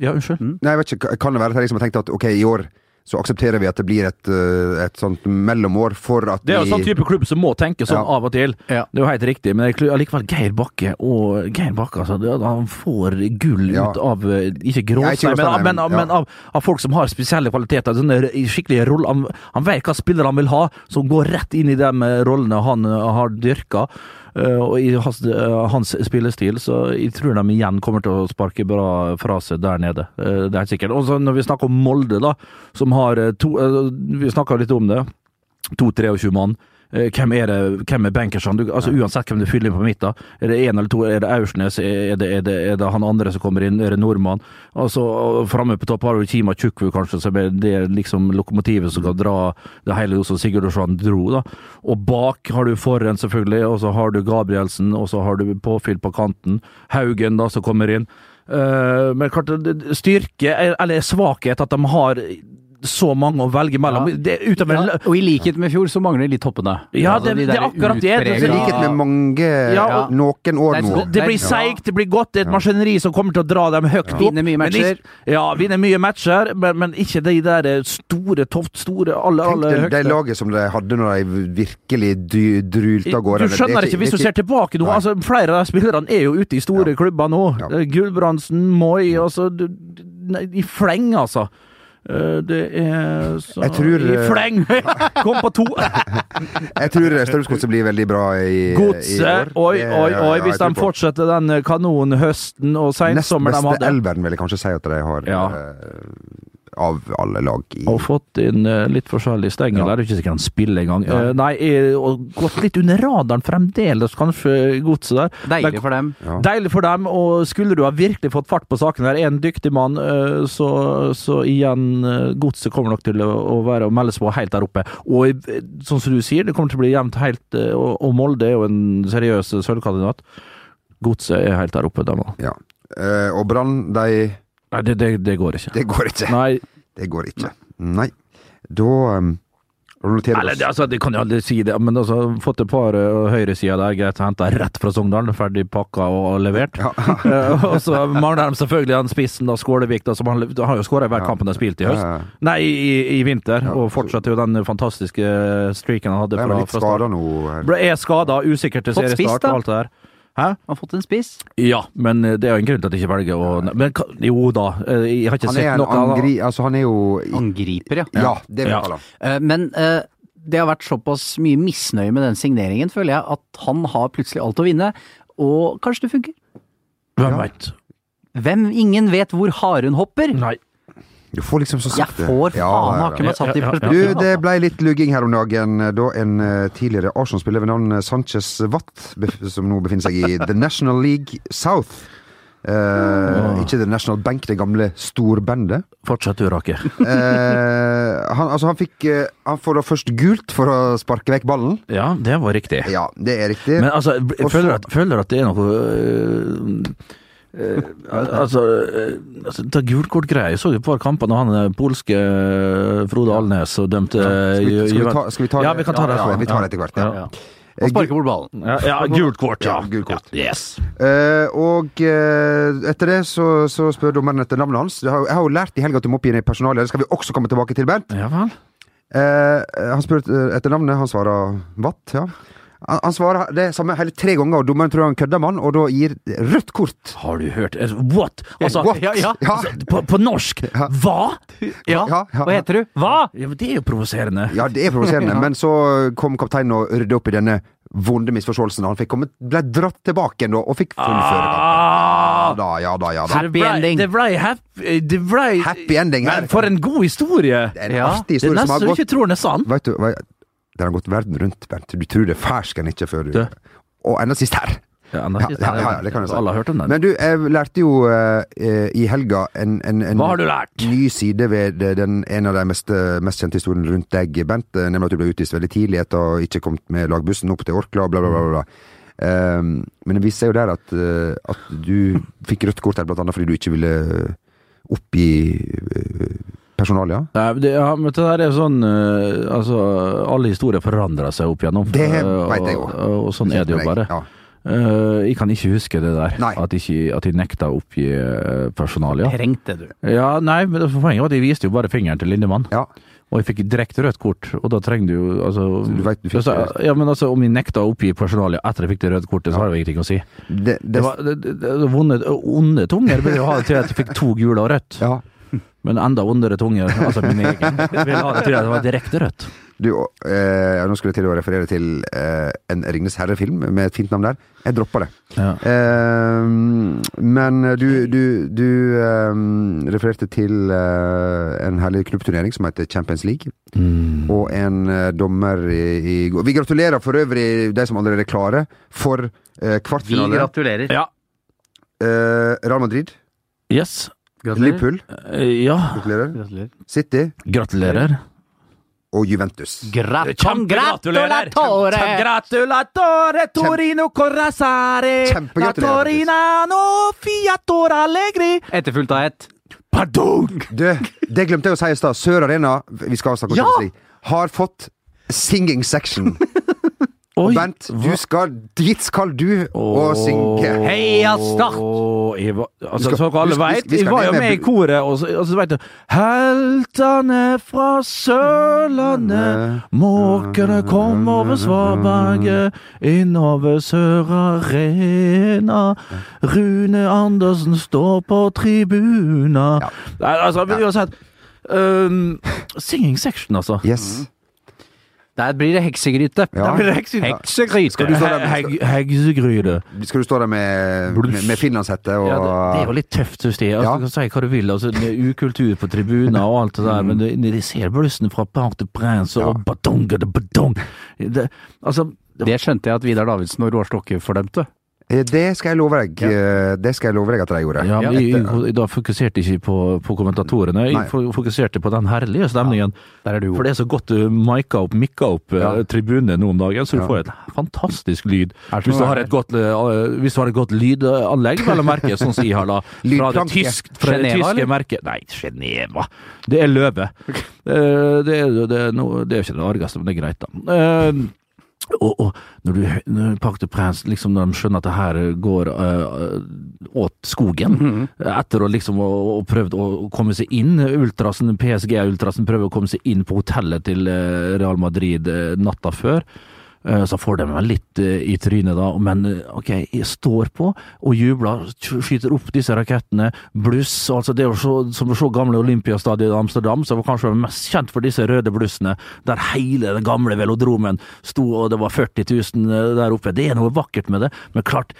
Ja, unnskyld. Nei, jeg vet ikke, kan det være at jeg liksom har tenkt at ok, i år så aksepterer vi at det blir et, eh, et sånt mellomår for at Det er jo sånn type klubb som må tenke sånn Ja. av og til. Ja. Det er jo helt riktig, men allikevel Geir Bakke og Geir Bakke altså, Han får gull Ja. ut av eh, Ikke gråstein, men, men, men, ja. men av, av folk som har spesielle kvaliteter. Sånne skikkelige roller. Han, han vet hva spillere han vil ha, som går rett inn i de eh, rollene han har dyrka. Eh, og i hans, eh, hans spillestil, så jeg tror de igjen kommer til å sparke bra fra seg der nede. Eh, det er sikkert. Og så når vi snakker om Molde, da, som har to Vi snakka litt om det to 23 mann. Eh, Hvem er det, hvem er bankersene? Du, altså Uansett hvem du fyller inn på midten. Er det én eller to? Er det Aursnes? Er det, er, det, er det han andre som kommer inn? Er det nordmann? Altså Framme på topp har du Kima Tjukvu, kanskje, som er det liksom lokomotivet som kan dra det hele som Sigurd Sigurdasson dro. da. Og bak har du Forren, selvfølgelig, og så har du Gabrielsen, og så har du påfyll på kanten. Haugen, da, som kommer inn. Uh, men klart, styrke, eller svakhet, at de har så mange å velge mellom. Ja. Det, utover, Ja, og i likhet med i fjor, så mangler de litt toppene. Ja, Altså, det- de det er akkurat det. er I likhet med mange Ja, noen år nå. så- Det blir seigt, det blir godt. Det er et maskineri som kommer til å dra dem høyt opp. Vinne mye matcher. Men, Ja, vinne mye matcher, men, men ikke de der store, toft store, aller, Tenk aller det, det laget som de hadde når de virkelig drulte av gårde. Du skjønner er ikke, hvis du ser er tilbake nå altså Flere av de spillerne er jo ute i store klubber nå. Ja. Eh, Gulbrandsen, Moi altså, du- du- nei, I fleng, altså. Eh, Det er så Jeg tror, I eh, fleng! Kom på to! Jeg tror Strømsgodset blir veldig bra i, i Godset! år. Oi, oi, oi! Hvis de fortsetter den eh, kanonhøsten og Nest seinsommeren de beste elveren vil jeg kanskje si at de har Ja. Av alle lag i og fått inn eh, litt forskjellig stengel. Ja. Det er det ikke sikkert han spiller engang. Ja. Eh, Nei, eh, og gått litt under radaren fremdeles, kanskje, godset der. Deilig Det- for dem. Ja. Deilig for dem, og skulle du ha virkelig fått fart på saken der, en dyktig mann, så, så igjen eh, Godset kommer nok til å, å være å meldes på helt der oppe. Og sånn som du sier, det kommer til å bli jevnt helt Og, og Molde er jo en seriøs sølvkandidat. Godset er helt der oppe, dem òg. Ja. Eh, og Brann, de Nei, det, det, det går ikke. Det går ikke. Nei, Det går ikke. Nei. Da um, noterer vi det, oss. altså, det kan jeg aldri si det, men altså, fått et par uh, høyresider der greit henta rett fra Sogndal, ferdig pakka og levert. Ja. Eh, og så mangler de selvfølgelig han spissen, da, Skålevik, da, som han, han har jo skåra i hver kamp han har spilt i høst. Ja, ja. Nei, i, i vinter, Ja, og fortsetter jo den fantastiske streaken han hadde Fra, fra, vel litt skada nå. her. Ble- Er skada, usikker til seriestart og alt det der. Hæ? Har fått en spiss. Ja, men eh, det er jo en grunn til at jeg ikke velger å Men jo da, eh, jeg har ikke Han er sett noe angri... Altså, han er jo Angriper, ja. Ja, det vil jeg kalle han. Eh, Men det har vært såpass mye misnøye med den signeringen, føler jeg, at han har plutselig alt å vinne. Og kanskje det funker. Hvem Ja. veit? Hvem ingen vet hvor haren hopper. Nei. Du får liksom så Jeg sagt det. får faen ja, ikke meg satt i ja. Du, det ble litt lugging her om dagen eh, da en eh, tidligere Arsenal-spiller ved navn Sanchez Watt, som nå befinner seg i The National League South eh, Ikke The National Bank, det gamle storbandet. Fortsett du, Rake. Eh, han, altså, han fikk uh, Han får da først gult for å sparke vekk ballen. Ja, det var riktig. Ja, det er riktig. Men altså, jeg du føler at, at det er noe øh, øh, Altså, øh, altså ta gulkortgreier. Jeg så jo et par kamper når han øh, polske øh, Frode Alnes og dømte skal, vi, skal, vi ta, skal vi ta Ja, vi kan ta det ja, vi tar det etter hvert. Ja. Ja. Han sparker bort ballen. ja, ja, gult kort, ja. Gult kort. Yes. Eh, og eh, etter det så, så spør dommeren etter navnet hans. Jeg har, jeg har jo lært i helga at du må oppgi det i personalet. Det skal vi også komme tilbake til, Bernt. Ja vel. Eh, han spør eh, etter navnet. Han svarer Watt, ja. Han, han svarer det samme hele tre ganger, og dommeren tror han kødder med han, og da gir rødt kort. Har du hørt Eh, What? Altså, What? ja, ja. Ja. altså, på, på norsk? Hva? Ja, Ja, ja, hva heter du? Hva? Ja, men det er jo provoserende. Ja, det er provoserende, men så kom kapteinen og rydde opp i denne vonde misforståelsen. Han fikk ble dratt tilbake igjen og fikk fullføre kampen. Ja Ah, da, ja da, ja da. ble- ending. Det ble happy, det ble, Happy ending her. Men for en god historie! Det er en Ja, artig Det er historie som har gått. du gått ikke tror den er sann. Vet du, hva- den har gått verden rundt, Bernt. Du tror det er fersken ikke før du Du. Og enda sist her. Ja, Ja, ja, ja, det kan jeg si. Alle har hørt om den. Men du, jeg lærte jo eh, i helga en, en, en Hva har du lært? ny side ved den, en av de mest, mest kjente historiene rundt deg, Bent. eh, Nemlig at du ble utvist veldig tidlig etter å ikke kommet med lagbussen opp til Orkla, bla, bla, bla. bla. Um, men det viser jo der at, uh, at du fikk rødt kort her, blant annet fordi du ikke ville oppgi uh, personalia. Nei, det, ja, men det der er sånn uh, Altså, alle historier forandrer seg opp igjennom. Det veit vet jeg og, jo. og, og sånn er det jo bare. Ja. Uh, jeg kan ikke huske det der. Nei. At, ikke, at jeg nekta å oppgi personalia. Trengte du. Ja, nei, men poenget var at jeg viste jo bare fingeren til Lindemann. ja. Og jeg fikk direkte rødt kort, og da trenger du jo altså, du vet du fikk altså. Ja, men altså, om jeg nekta å oppgi personalia etter jeg fikk det røde kortet, så har det jo ingenting å si. Det, Det det, var, det, det, det, vonde, onde tunger vil jo ha det til at jeg fikk to gule og rødt. ja. Men enda ondere tunge, altså min egen, vil ha det til at det var direkte rødt. Du, eh, nå skulle jeg til å referere til eh, en Ringnes herre-film med et fint navn der. Jeg droppa det. Ja. Eh, men du, du, du eh, refererte til eh, en herlig klubbturnering som heter Champions League. Mm. Og en eh, dommer i, i går Vi gratulerer for øvrig de som allerede er klare for eh, Vi kvartfinale. gratulerer. Ja. Eh, Real Madrid, Yes. Liverpool, Eh, Ja. gratulerer. Gratulerer. City Gratulerer. og Juventus. Gra Kjempegratulerer! Gratulatore! Gratulatore Torino Corazare Kjempegratulerer, Torinano Fiator Allegri Etterfulgt av et Pardon! Du, det glemte jeg å si i stad. Sør Arena, vi skal snakke om Ja! Har fått singing section. Og Bent, du skal, dit skal du og synge. Heia Start! Var, altså, skal- som alle vi vet, vi jeg var jo med med i koret, og så, og så vet du Heltene fra Sørlandet, måkene kom over Svaberget, innover Sør Arena. Rune Andersen står på tribuna. Ja. altså, uansett um, Singing section, altså. Yes. Der blir det heksegryte. Ja. Der blir det heksegryte. Heksegryte. Skal du stå der med- Heg- Hegsegryte. Skal du stå der med, med, med finlandshette og Ja, det, det er jo litt tøft, synes jeg. Altså, Ja. Du kan si hva du vil, altså, det er ukultur på tribuner og alt det der, men det, de ser blussen fra Parc de Prince og badong, badong, badong det, Altså, Det skjønte jeg at Vidar Davidsen og Roar Stokke fordømte. Eh, Det skal jeg love deg. eh, Det skal jeg love deg at de gjorde. ja, men jeg, jeg, da fokuserte jeg ikke på, på kommentatorene, jeg Nei. fokuserte på den herlige stemningen. Der er du For det er så godt du mika opp, mikka opp uh, Ja. tribunene nå om dagen, så du Ja. får et fantastisk lyd. Hvis du har et godt, hvis du har et godt lydanlegg, vel å merke, sånn som jeg har da, fra det, tysk, fra det Geneva, tyske eller? merket Nei, Geneva. Det er løve. Eh, det, er, jo- det, no, det er ikke det argeste, men det er greit, da. Og, og når du når Parc de liksom når de skjønner at det her går øh, åt skogen, mm. etter å liksom å, å prøvd å komme seg inn, ultrasen, PSG-ultrasen prøver å komme seg inn på hotellet til eh, Real Madrid eh, natta før, så får de meg litt eh, i trynet da, men eh, ok, jeg står på og jubler, skyter opp disse rakettene, bluss, altså det er jo så, som å se gamle Olympiastadion i Amsterdam, som var kanskje mest kjent for disse røde blussene, der hele den gamle velodromen sto, og det var 40 000 der oppe. Det er noe vakkert med det, men klart,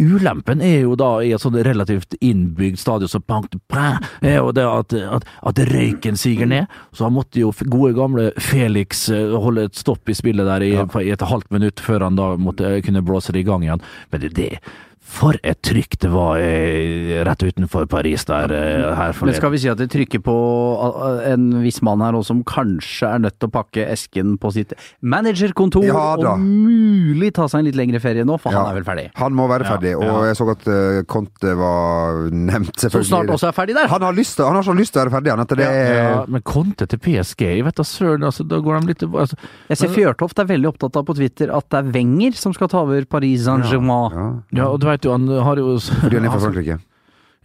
Ulempen er jo da i et sånn relativt innbygd stadion som Pank de Prin, er jo det at, at, at røyken siger ned. Så han måtte jo gode gamle Felix eh, holde et stopp i spillet der i, i et halvt minutt før han da måtte kunne blåse det i gang igjen. Men det, det for et trykk det var eh, rett utenfor Paris der eh, her Men skal vi si at det trykker på uh, en viss mann her også som kanskje er nødt til å pakke esken på sitt managerkontor Ja og mulig ta seg en litt lengre ferie nå, for Ja. han er vel ferdig? Han må være ferdig, og jeg så at uh, Conte var nevnt, Som selvfølgelig. snart også er ferdig der. Han har, lyst han har så lyst til å være ferdig, han, Etter det ja, men Conte til PSG, jeg vet da søren, altså, da går de litt altså, Jeg ser Fjørtoft er veldig opptatt av på Twitter at det er Wenger som skal ta over Paris Saint-Germain. ja, Ja, og du vet jo, han har jo Fordi han er fra Frankrike.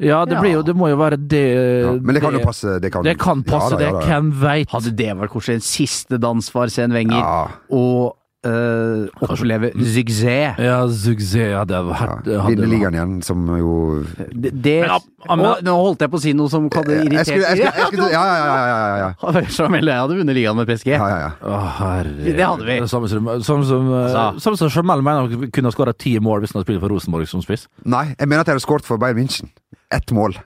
Ja, det, blir jo, det må jo være det Ja, men det kan jo passe. Det kan, Det kan passe, Ja da, ja det. da. Hvem veit? Hadde det vært kanskje En siste dans for Sen Wenger, Ja. og eh, oppleve suksess. Ja, suksess. Ja, det hadde vært Vinne ligaen igjen, som jo Det, det Men, ja, Å, Nå holdt jeg på å si noe som kan irritere jeg skulle, ja, ja, ja, ja, ja, ja. Jamel, jeg hadde vunnet ligaen med PSG. ja, ja, ja. Å, herre Det hadde vi. Samme som som, som, som Som samme som Jamel mener han kunne ha skåra ti mål hvis han hadde spilt for Rosenborg som spiss. Nei, jeg mener at jeg hadde skåret for Bayern München. Ett mål.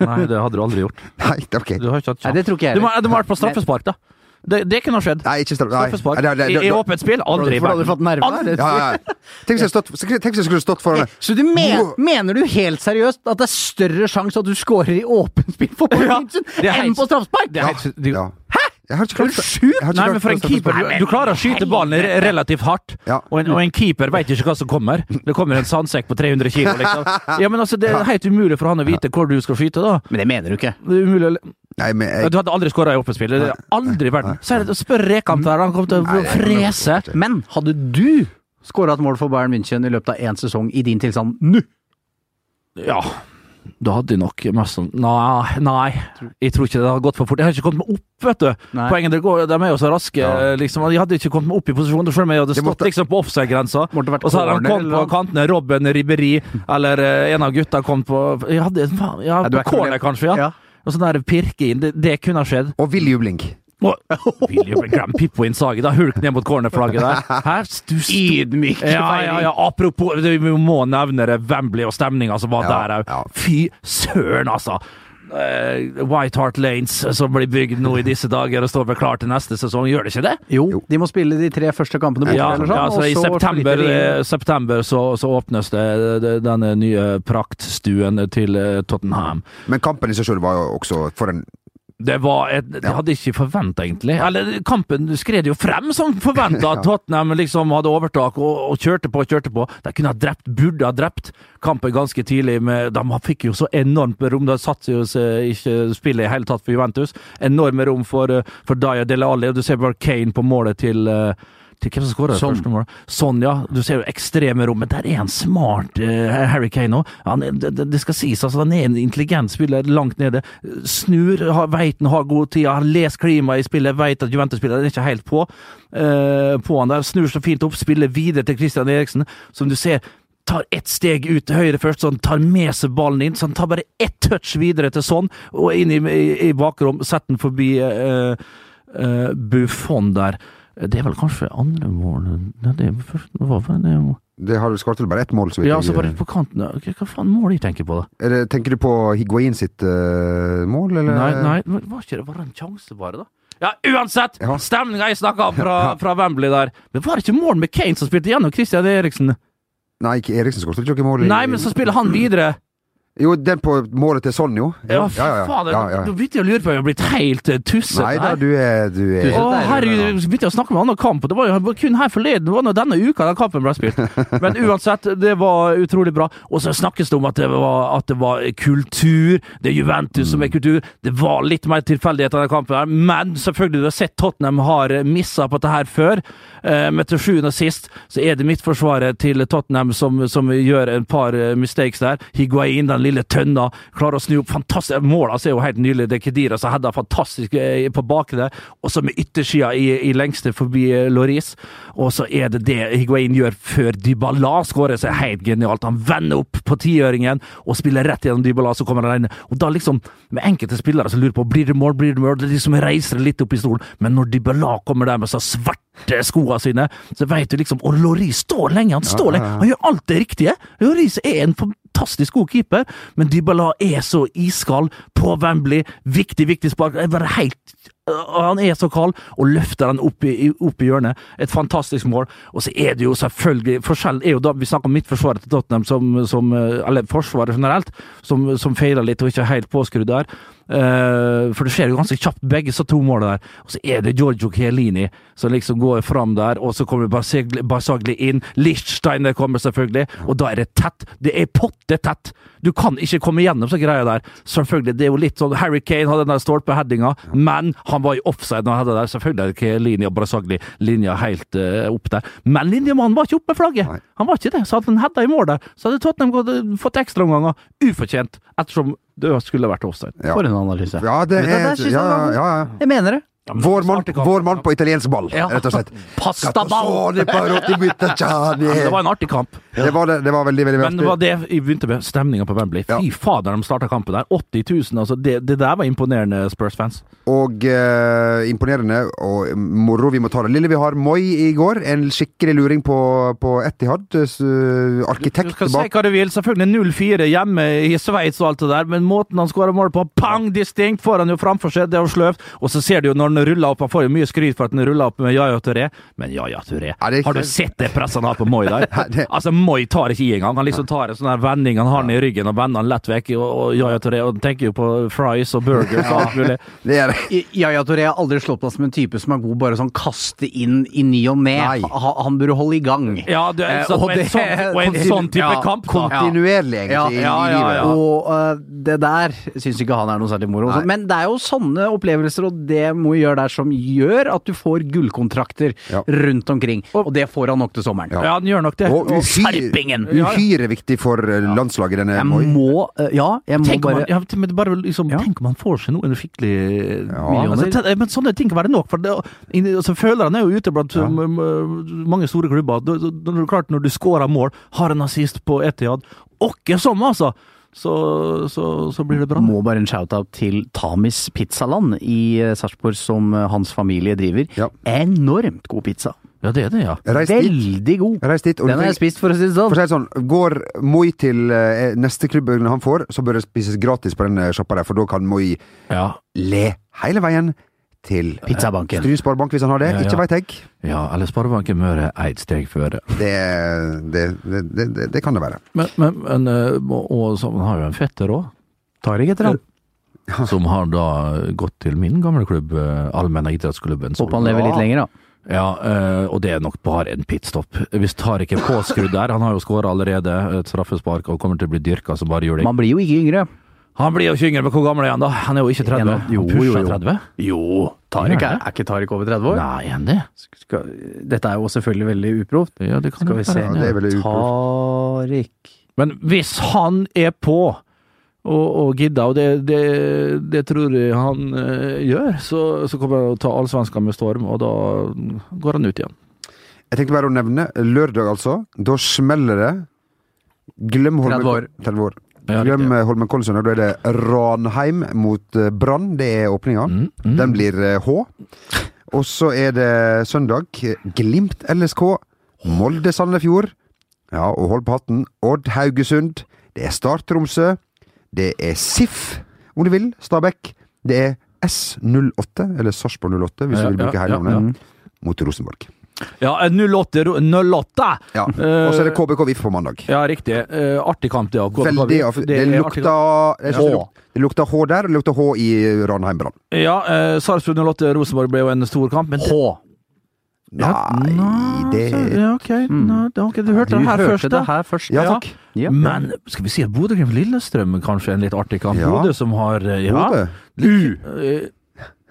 Nei, det hadde du aldri gjort. Nei, det er ok. Du har ikke hatt Nei, det tror ikke jeg Du må, du må ha vært på straffespark, da. Det, det kunne ha skjedd. Nei, ikke straff. Nei. Straffespark. Nei, nei, nei, I, I åpent spill, aldri i For da hadde du verden. fått nerver Aldri. der. Ja, ja, ja. Tenk hvis jeg stått- tenk hvis jeg skulle stått foran det. Så du men, mener du helt seriøst at det er større sjanse at du scorer i åpent spill for Bayern Ja, det er enn helt- på straffespark? Det er helt, det, Ja. Jeg har ikke klart du jeg har ikke Nei, klart men for en straffespark. keeper Du, du klarer å skyte ballen re- relativt hardt, Ja. og, en, og en keeper vet ikke hva som kommer. Det kommer en sandsekk på 300 kilo, liksom. Ja, men altså, Det er helt umulig for han å vite hvor du skal skyte, da. Men det mener du ikke. Det er umulig å Nei, men jeg, Du hadde aldri skåra i åpent spill. Aldri i verden. Så er det, spør Rekamp der, han kommer til å frese. Men hadde du skåra et mål for Bayern München i løpet av én sesong i din tilstand nå? Ja, da hadde de nok mest sånn Nei, nei. Jeg tror ikke det hadde gått for fort. Jeg har ikke kommet meg opp, vet du. Nei. Poenget det går, De er jo så raske, Ja. liksom. Jeg hadde ikke kommet meg opp i posisjon. Selv om jeg hadde stått måtte- liksom på offside-grensa. Og så hadde han corner, kommet på kantene. Robben Ribberi, eller eh, en av gutta kom på Jeg hadde ja, Ja, på corner, kanskje. ja. Ja. Og sånn der pirke inn. Det, det kunne ha skjedd. og vill jubling. Og, vil jo glemme Pippo Innsagi, da. Hulk ned mot cornerflagget der. Her, du Ydmyk ja, ja, ja, apropos, vi må nevne det Wembley og stemninga som var Ja, der òg. ja. Fy søren, altså! Eh, White Hart Lanes som blir bygd nå i disse dager og står vel klar til neste sesong, gjør det ikke det? Jo, de må spille de tre første kampene borte, Ja, eller ja sånn. altså, I så september, de- eh, september så, så åpnes det, det denne nye praktstuen til eh, Tottenham. Men kampen i seg sjøl var jo også for en Det var et, Det hadde jeg ikke forventa, egentlig. Eller, kampen skred jo frem som forventa. At Tottenham liksom hadde overtak og, og kjørte på og kjørte på. De kunne ha drept, burde ha drept kampen ganske tidlig. Med, de fikk jo så enormt med rom. De satte jo ikke spillet i hele tatt for Juventus. Enorme rom for, eh, for Daya Dele Alli. Du ser bare Kane på målet til eh, til hvem som skåra det Son. første målet? Sånn, ja. Du ser jo ekstreme rommet. der er en smart eh, Harry Kane òg. Det, det, det skal sies, altså. Han er en intelligent spiller langt nede. Snur, har, veit han har god tid, har lest klimaet i spillet, veit at Juventus-spilleren er ikke helt på, eh, på han der. Snur så fint opp, spiller videre til Christian Eriksen, som du ser tar ett steg ut til høyre først, så han tar med seg ballen inn. Så han tar bare ett touch videre til sånn, og inn i, i, i bakrom. Setter den forbi eh, eh, Buffon der. Det er vel kanskje andre mål Nei, det er først, hva var det? Det har skåret vel bare ett mål, så vidt Ja, jeg- altså bare på kanten. Hva, faen mål jeg tenker på, da? Det, Tenker du på Higuain sitt uh, mål, eller? Nei, nei, var ikke det bare det en sjanse, bare, da? Ja, uansett! Ja. Stemninga jeg snakka om fra, fra Wembley der. Men var det ikke mål med Kane som spilte gjennom Christian Eriksen? Nei, Eriksen skåret ikke mål. Nei, men så spiller han videre. Jo, den på målet til Sonjo. Ja, Ja, faen, ja, ja. Nå begynte jeg å lure på om jeg har blitt helt uh, tusset. Nei da, du er, du er Å, herregud, ja. jeg begynte å snakke om en annen kamp, det var jo kun her forleden. Det var nå denne uka den kampen ble spilt. Men uansett, det var utrolig bra. Og så snakkes det om at det var, at det var kultur. Det er Juventus som er kultur. Det var litt mer tilfeldighet i denne kampen, her, men selvfølgelig, du har sett Tottenham har missa på dette her før. Eh, Men til sjuende og sist så er det midtforsvaret til Tottenham som, som gjør en par eh, mistakes der. Higuain, den lille tønna, klarer å snu opp fantastisk Målet altså, er jo helt nydelig. Det er Kedira som header fantastisk eh, på bakre. Og så med yttersida i, i lengste forbi eh, Loris. Og så er det det Higuain gjør før Dybala skårer, som er helt genialt. Han vender opp på tiøringen og spiller rett gjennom Dybala, så kommer han alene. Og da liksom, med enkelte spillere som lurer på blir det mål, blir det mål, det liksom reiser litt opp i stolen. Men når Dybala kommer der med så svarte skoene sine, så vet du liksom Og Loris står lenge, han står lenge. Han gjør alt det riktige. Loris er en fantastisk god keeper, men Dybala er så iskald på Wembley. Viktig, viktig spark. Det er bare helt øh, han er så kald, og løfter den opp i, opp i hjørnet. Et fantastisk mål. Og så er det jo selvfølgelig Forskjellen er jo da Vi snakker om midtforsvaret til Tottenham, som, som øh, eller Forsvaret generelt, som, som feiler litt og ikke er helt påskrudd der. Uh, for det skjer jo ganske kjapt, begge så to mål der. Og så er det Giorgio Chiellini som liksom går fram der, og så kommer Basagli inn. Lichsteiner kommer selvfølgelig, og da er det tett. Det er potte tett! Du kan ikke komme gjennom så greia der. Selvfølgelig, det er jo litt sånn Harry Kane hadde den der stolpeheadinga, men han var i offside når han hadde der. Selvfølgelig er det Chiellini og Barsagli linja helt uh, opp der. Men linjemannen var ikke oppe med flagget! Nei. Han var ikke det. Så hadde han heada i mål der, så hadde Tottenham gått, fått ekstraomganger. Ufortjent, ettersom det skulle vært offside. Ja. For en analyse. Ja, det er, det er det er ja, ja, ja. Jeg mener det. Vår mann, vår mann på italiensk ball, Ja. rett og slett. Pastaball! Det var en artig kamp. Det var, det, det var veldig, veldig Men det var det jeg begynte med. Stemninga på Wembley. Fy Ja. fader, de starta kampen der. 80 000, altså. Det, det der var imponerende, Spurs-fans. Og eh, imponerende og moro. Vi må ta det lille vi har. Moi i går. En skikkelig luring på, på Etihad. Du arkitekt skal si hva du vil. Selvfølgelig 0-4 hjemme i Sveits og alt det der, men måten han skåra mål på, pang, distinkt, får han jo framfor seg, det er jo sløvt. Og så ser du jo når han ruller opp, han får jo mye skryt for at han rulla opp med Yaya Touré, men Yaya Touré det Har du sett det presset han har på Moi der? Altså, Moi tar ikke i engang. Han liksom tar en sånn her vending, han har den i ryggen og vender den lett vekk, og, og Yaya Touré og tenker jo på fries og burgers og alt mulig. Det er I- Yaya Touré har aldri slått meg som en type som er god bare sånn kaste inn i ny og ne. Han burde holde i gang. Ja, du, er, Eh, så, og og, en sånn, og en sånn type Ja, kamp, da. kontinuerlig, egentlig, Ja, i, i ja, ja, livet. Og øh, det der syns ikke han er noe særlig moro. Men det er jo sånne opplevelser, og det må vi gjøre der, som gjør at du får gullkontrakter Ja. rundt omkring. Og det får han nok til sommeren. Ja. Ja, han gjør nok det. Og Og skjerpingen! uhyre viktig for eh, landslaget, denne Jeg må øh, Ja, jeg må Tenk bare man, ja, bare liksom, Ja. tenk om han får seg noen skikkelig Ja, millioner. men, men sånne ting kan være nok. For det, altså, følerne er jo ute blant mange store klubber. Det, det, det er klart Når du scorer mål, har en assist på Etiad Åkke som, altså! Så, så, så blir det bra. må bare en shout-out til Tamis Pizzaland i eh, Sarpsborg, som eh, hans familie driver. Ja. Enormt god pizza. Ja, det er det, ja. Veldig god. Reis dit. Den har jeg spist, for å si det For å sånn. si det sånn, Går Moi til eh, neste klubbøgne han får, så bør det spises gratis på den eh, sjappa der, for da kan Moi Ja, le hele veien til Pizzabanken. Stry Sparebank, hvis han har det. Ja, ja. Ikke veit jeg. ja eller Sparebanken Møre ett steg før. Det, det, det, det, det, det kan det være. Men, men, men eh, og, og så han har jo en fetter òg. Tar jeg etter han. som har da gått til min gamle klubb, eh, Allmenna idrettsklubben. Håper han lever litt lenger, da. Ja, eh, og det er nok bare en pitstop. Hvis Tariq er påskrudd der, han har jo skåra allerede et straffespark og kommer til å bli dyrka som bare juling. Man blir jo ikke yngre. Han blir jo ikke yngre, men hvor gammel er han da? Han er jo ikke 30. Jo, Han pusher jo, jo. 30. Jo, Tariq er, er ikke Tariq over 30 år? Nei, er det? Skal, dette er jo selvfølgelig veldig uproft. Ja, det kan Skal vi se. Ja, det er veldig Tariq Men hvis han er på og, og gidder, og det, det, det tror jeg han eh, gjør, så, så kommer han å ta allsvenskene med storm, og da går han ut igjen. Jeg tenkte bare å nevne lørdag, altså. Da smeller det. Glem Holmenkollen 30 år. 30 år. Ja, Glem Holmenkollsund, eh, Da er det Ranheim mot eh, Brann. Det er åpninga. Mm, mm. Den blir eh, H. Og så er det søndag Glimt LSK. Molde Sandefjord. Ja, og hold på hatten. Odd Haugesund. Det er Start Tromsø. Det er SIF, om du vil. Stabæk. Det er S08, eller Sarpsborg 08, hvis Ja, du vil bruke ja, hele navnet, mot Rosenborg. Ja, 08, 08! Ja. Eh, Og så er det KBK VIF på mandag. Ja, riktig. Eh, artig kamp, det KBK, Veldig Det, det, er det, luk, det lukta H der, og det lukta H i Ranheim Brann. Ja, eh, Sarpsborg 08 Rosenborg ble jo en stor kamp, men H. Nei, det Ja, ok. Nei, okay du hørte, Du det her hørte først, det her først. Ja, takk. Ja. Men skal vi si at Bodø-Glimt-Lillestrøm kanskje er en litt artig kamp? Ja. Bodø som har eh, Ja. Bodø. Eh,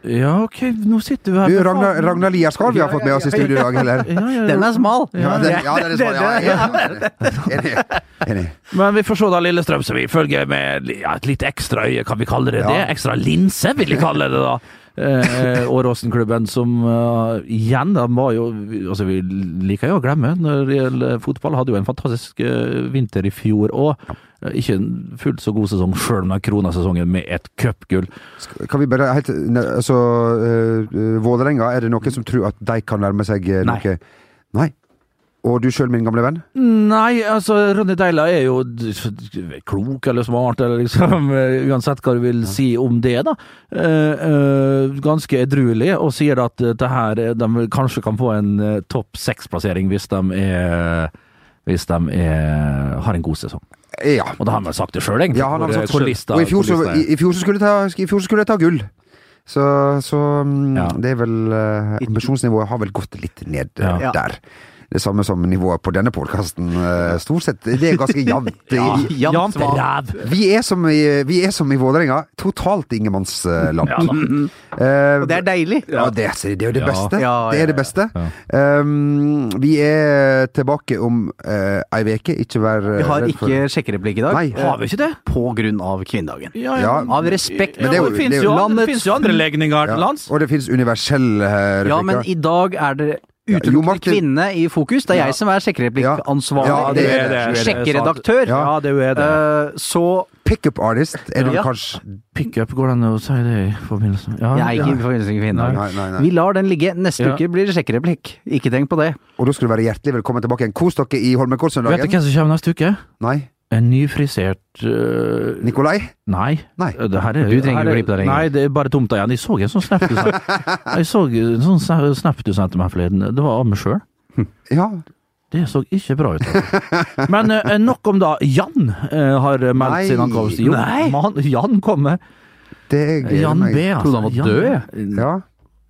Ja, ok, nå sitter vi her Du, med Ragnar. Ragnar Liaskarl vi har fått med oss i studio i dag, eller? Ja, ja, Den er smal. Ja, den, ja, den er smal. ja. Enig. Enig. Men vi får se da Lillestrøm, som vi følger med ja, et litt ekstra øye, kan vi kalle det det? Ekstra linse, vil jeg kalle det da. Eh, Åråsen-klubben som uh, igjen, de var jo Altså, vi liker jo å glemme når det gjelder fotball. Hadde jo en fantastisk uh, vinter i fjor òg. Ikke en fullt så god sesong, sjøl om de krona sesongen med et cupgull. Kan vi bare helt Altså, Vålerenga, er det noen som tror at de kan nærme seg noe? Nei. Nei? Og du sjøl, min gamle venn? Nei, altså Ronny Deila er jo klok eller smart, eller liksom Uansett hva du vil si om det, da. Eh, eh, ganske edruelig, og sier at eh, det her eh, de kanskje kan få en eh, topp seks-plassering hvis de er hvis de er, har en god sesong. Ja. Og da har man sagt det sjøl, egentlig. ja han har sagt det selv. Og i fjor, så, i, i fjor ta, i fjor så skulle jeg ta gull. Så, så mm, Ja. det er vel uh, Ambisjonsnivået har vel gått litt ned eh, Ja. der. Det samme som nivået på denne podkasten. stort sett. Det er ganske jevnt. Ja. Jevnt Jant ræv! Vi er som i, vi er som i Vålerenga. Totalt ingenmannsland. Ja. Eh, Og det er deilig. Ja, det, er- det er jo det Ja. beste. Ja, Det er det beste. Ja. Um, vi er tilbake om uh, ei uke. Ikke vær redd for Vi har ikke sjekkereplikk i dag. Nei. eh, Har vi ikke det? På grunn av kvinnedagen. Ja, Ja. Av respekt. Ja, Men det jo- det finnes det jo- andre- det finnes jo andre legninger Ja. til lands. Og det finnes universelle uh, Ja, men i dag er det utelukkende Martin- kvinne i fokus. Det er jeg som er sjekkereplikkansvarlig. Ja, det er det. Er. Sjekkeredaktør. Ja, det er det. Eh, så Pickup artist er det Ja. kanskje Pickup, går det an å si det i forbindelse med ja, jeg er ikke i forbindelse med kvinner. Nei, nei, nei. Vi lar den ligge. Neste Ja. uke blir det sjekkereplikk. Ikke tenk på det. Og da skal du være hjertelig velkommen tilbake igjen. Kos dere i Vet du hvem som kommer neste uke? Nei? En nyfrisert uh, Nikolai? Nei. Nei. Det her er, Du trenger ikke klippe deg lenger. Nei, det er bare tomta igjen. Jeg så en sånn snap du sendte Jeg så en sånn snap du sendte meg forleden. Det var av meg sjøl. Ja. Det så ikke bra ut. Men uh, nok om da. Jan uh, har meldt Nei. sin ankomst. Jo, Nei. Man, Jan kommer. Det gleder Jan meg. B. Altså. Trodde han var Jan død, jeg. Ja.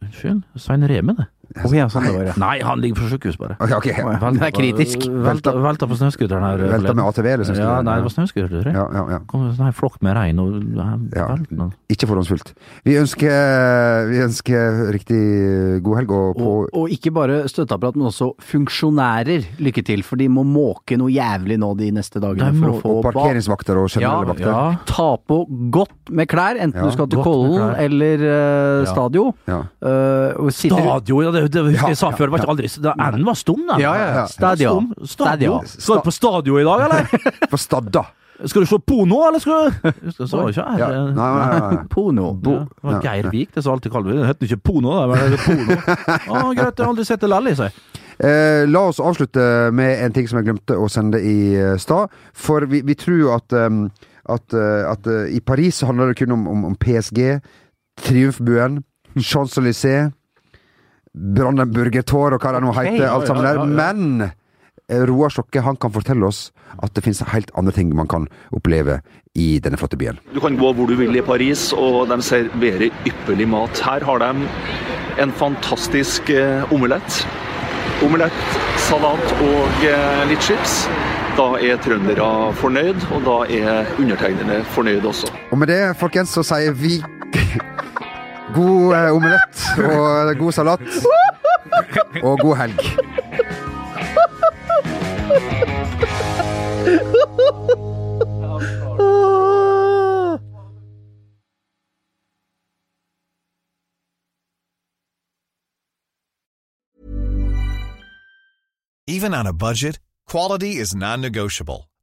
Unnskyld. Svein Reme, det. Ja, sånn det var. Nei, han ligger på sjukehus, bare. Ok, ok. Det er kritisk. Velta, velta på snøscooteren her. Velta med. ATV, eller sånn? Ja, nei, det var snøscooter, tror jeg. Ja, ja, ja. kom en sånn her flokk med rein og Ja. Ikke forhåndsfullt. Vi ønsker, vi ønsker riktig god helg, og på Og, og ikke bare støtteapparat, men også funksjonærer lykke til, for de må måke noe jævlig nå de neste dagene De for må- å få og parkeringsvakter og generelle Ja, vakter. Ja. Ta på godt med klær, enten Ja, du skal til godt med Kollen klær. eller eh, Ja. Stadio. Ja. Eh, og sitter- Stadio, ja, det, det det, jeg sa Ja, før. Var ikke aldri da, N var stum, da. Ja, ja, ja. Stadia. Skal du på Stadio i dag, eller? På Stadda. Skal du se Pono, eller skal du Det var ikke ikke Ja. Nei, nei, nei, nei. Pono. Ja, det var Ja. Geir Vik, det som alltid kaller det. Det heter ikke Pono, da, men det Pono. Å, greit, jeg har aldri sett det lell i seg. Eh, la oss avslutte med en ting som jeg glemte å sende i eh, stad. For vi, vi tror jo at, um, at, uh, at uh, i Paris handler det kun om, om, om PSG, Triumfbuen, Champs-Élysées, Brandenburger Tor og hva det nå heter, ja, alt sammen der. ja, ja. Men eh, Roar Sjokke han kan fortelle oss at det finnes helt andre ting man kan oppleve i denne flotte byen. Du kan gå hvor du vil i Paris, og de serverer ypperlig mat. Her har de en fantastisk eh, omelett. Omelett, salat og eh, litt chips. Da er trøndere fornøyd, og da er undertegnede fornøyd også. Og med det, folkens, så sier vi god eh, omelett og god salat. Og god helg. Even on a budget, quality is non-negotiable.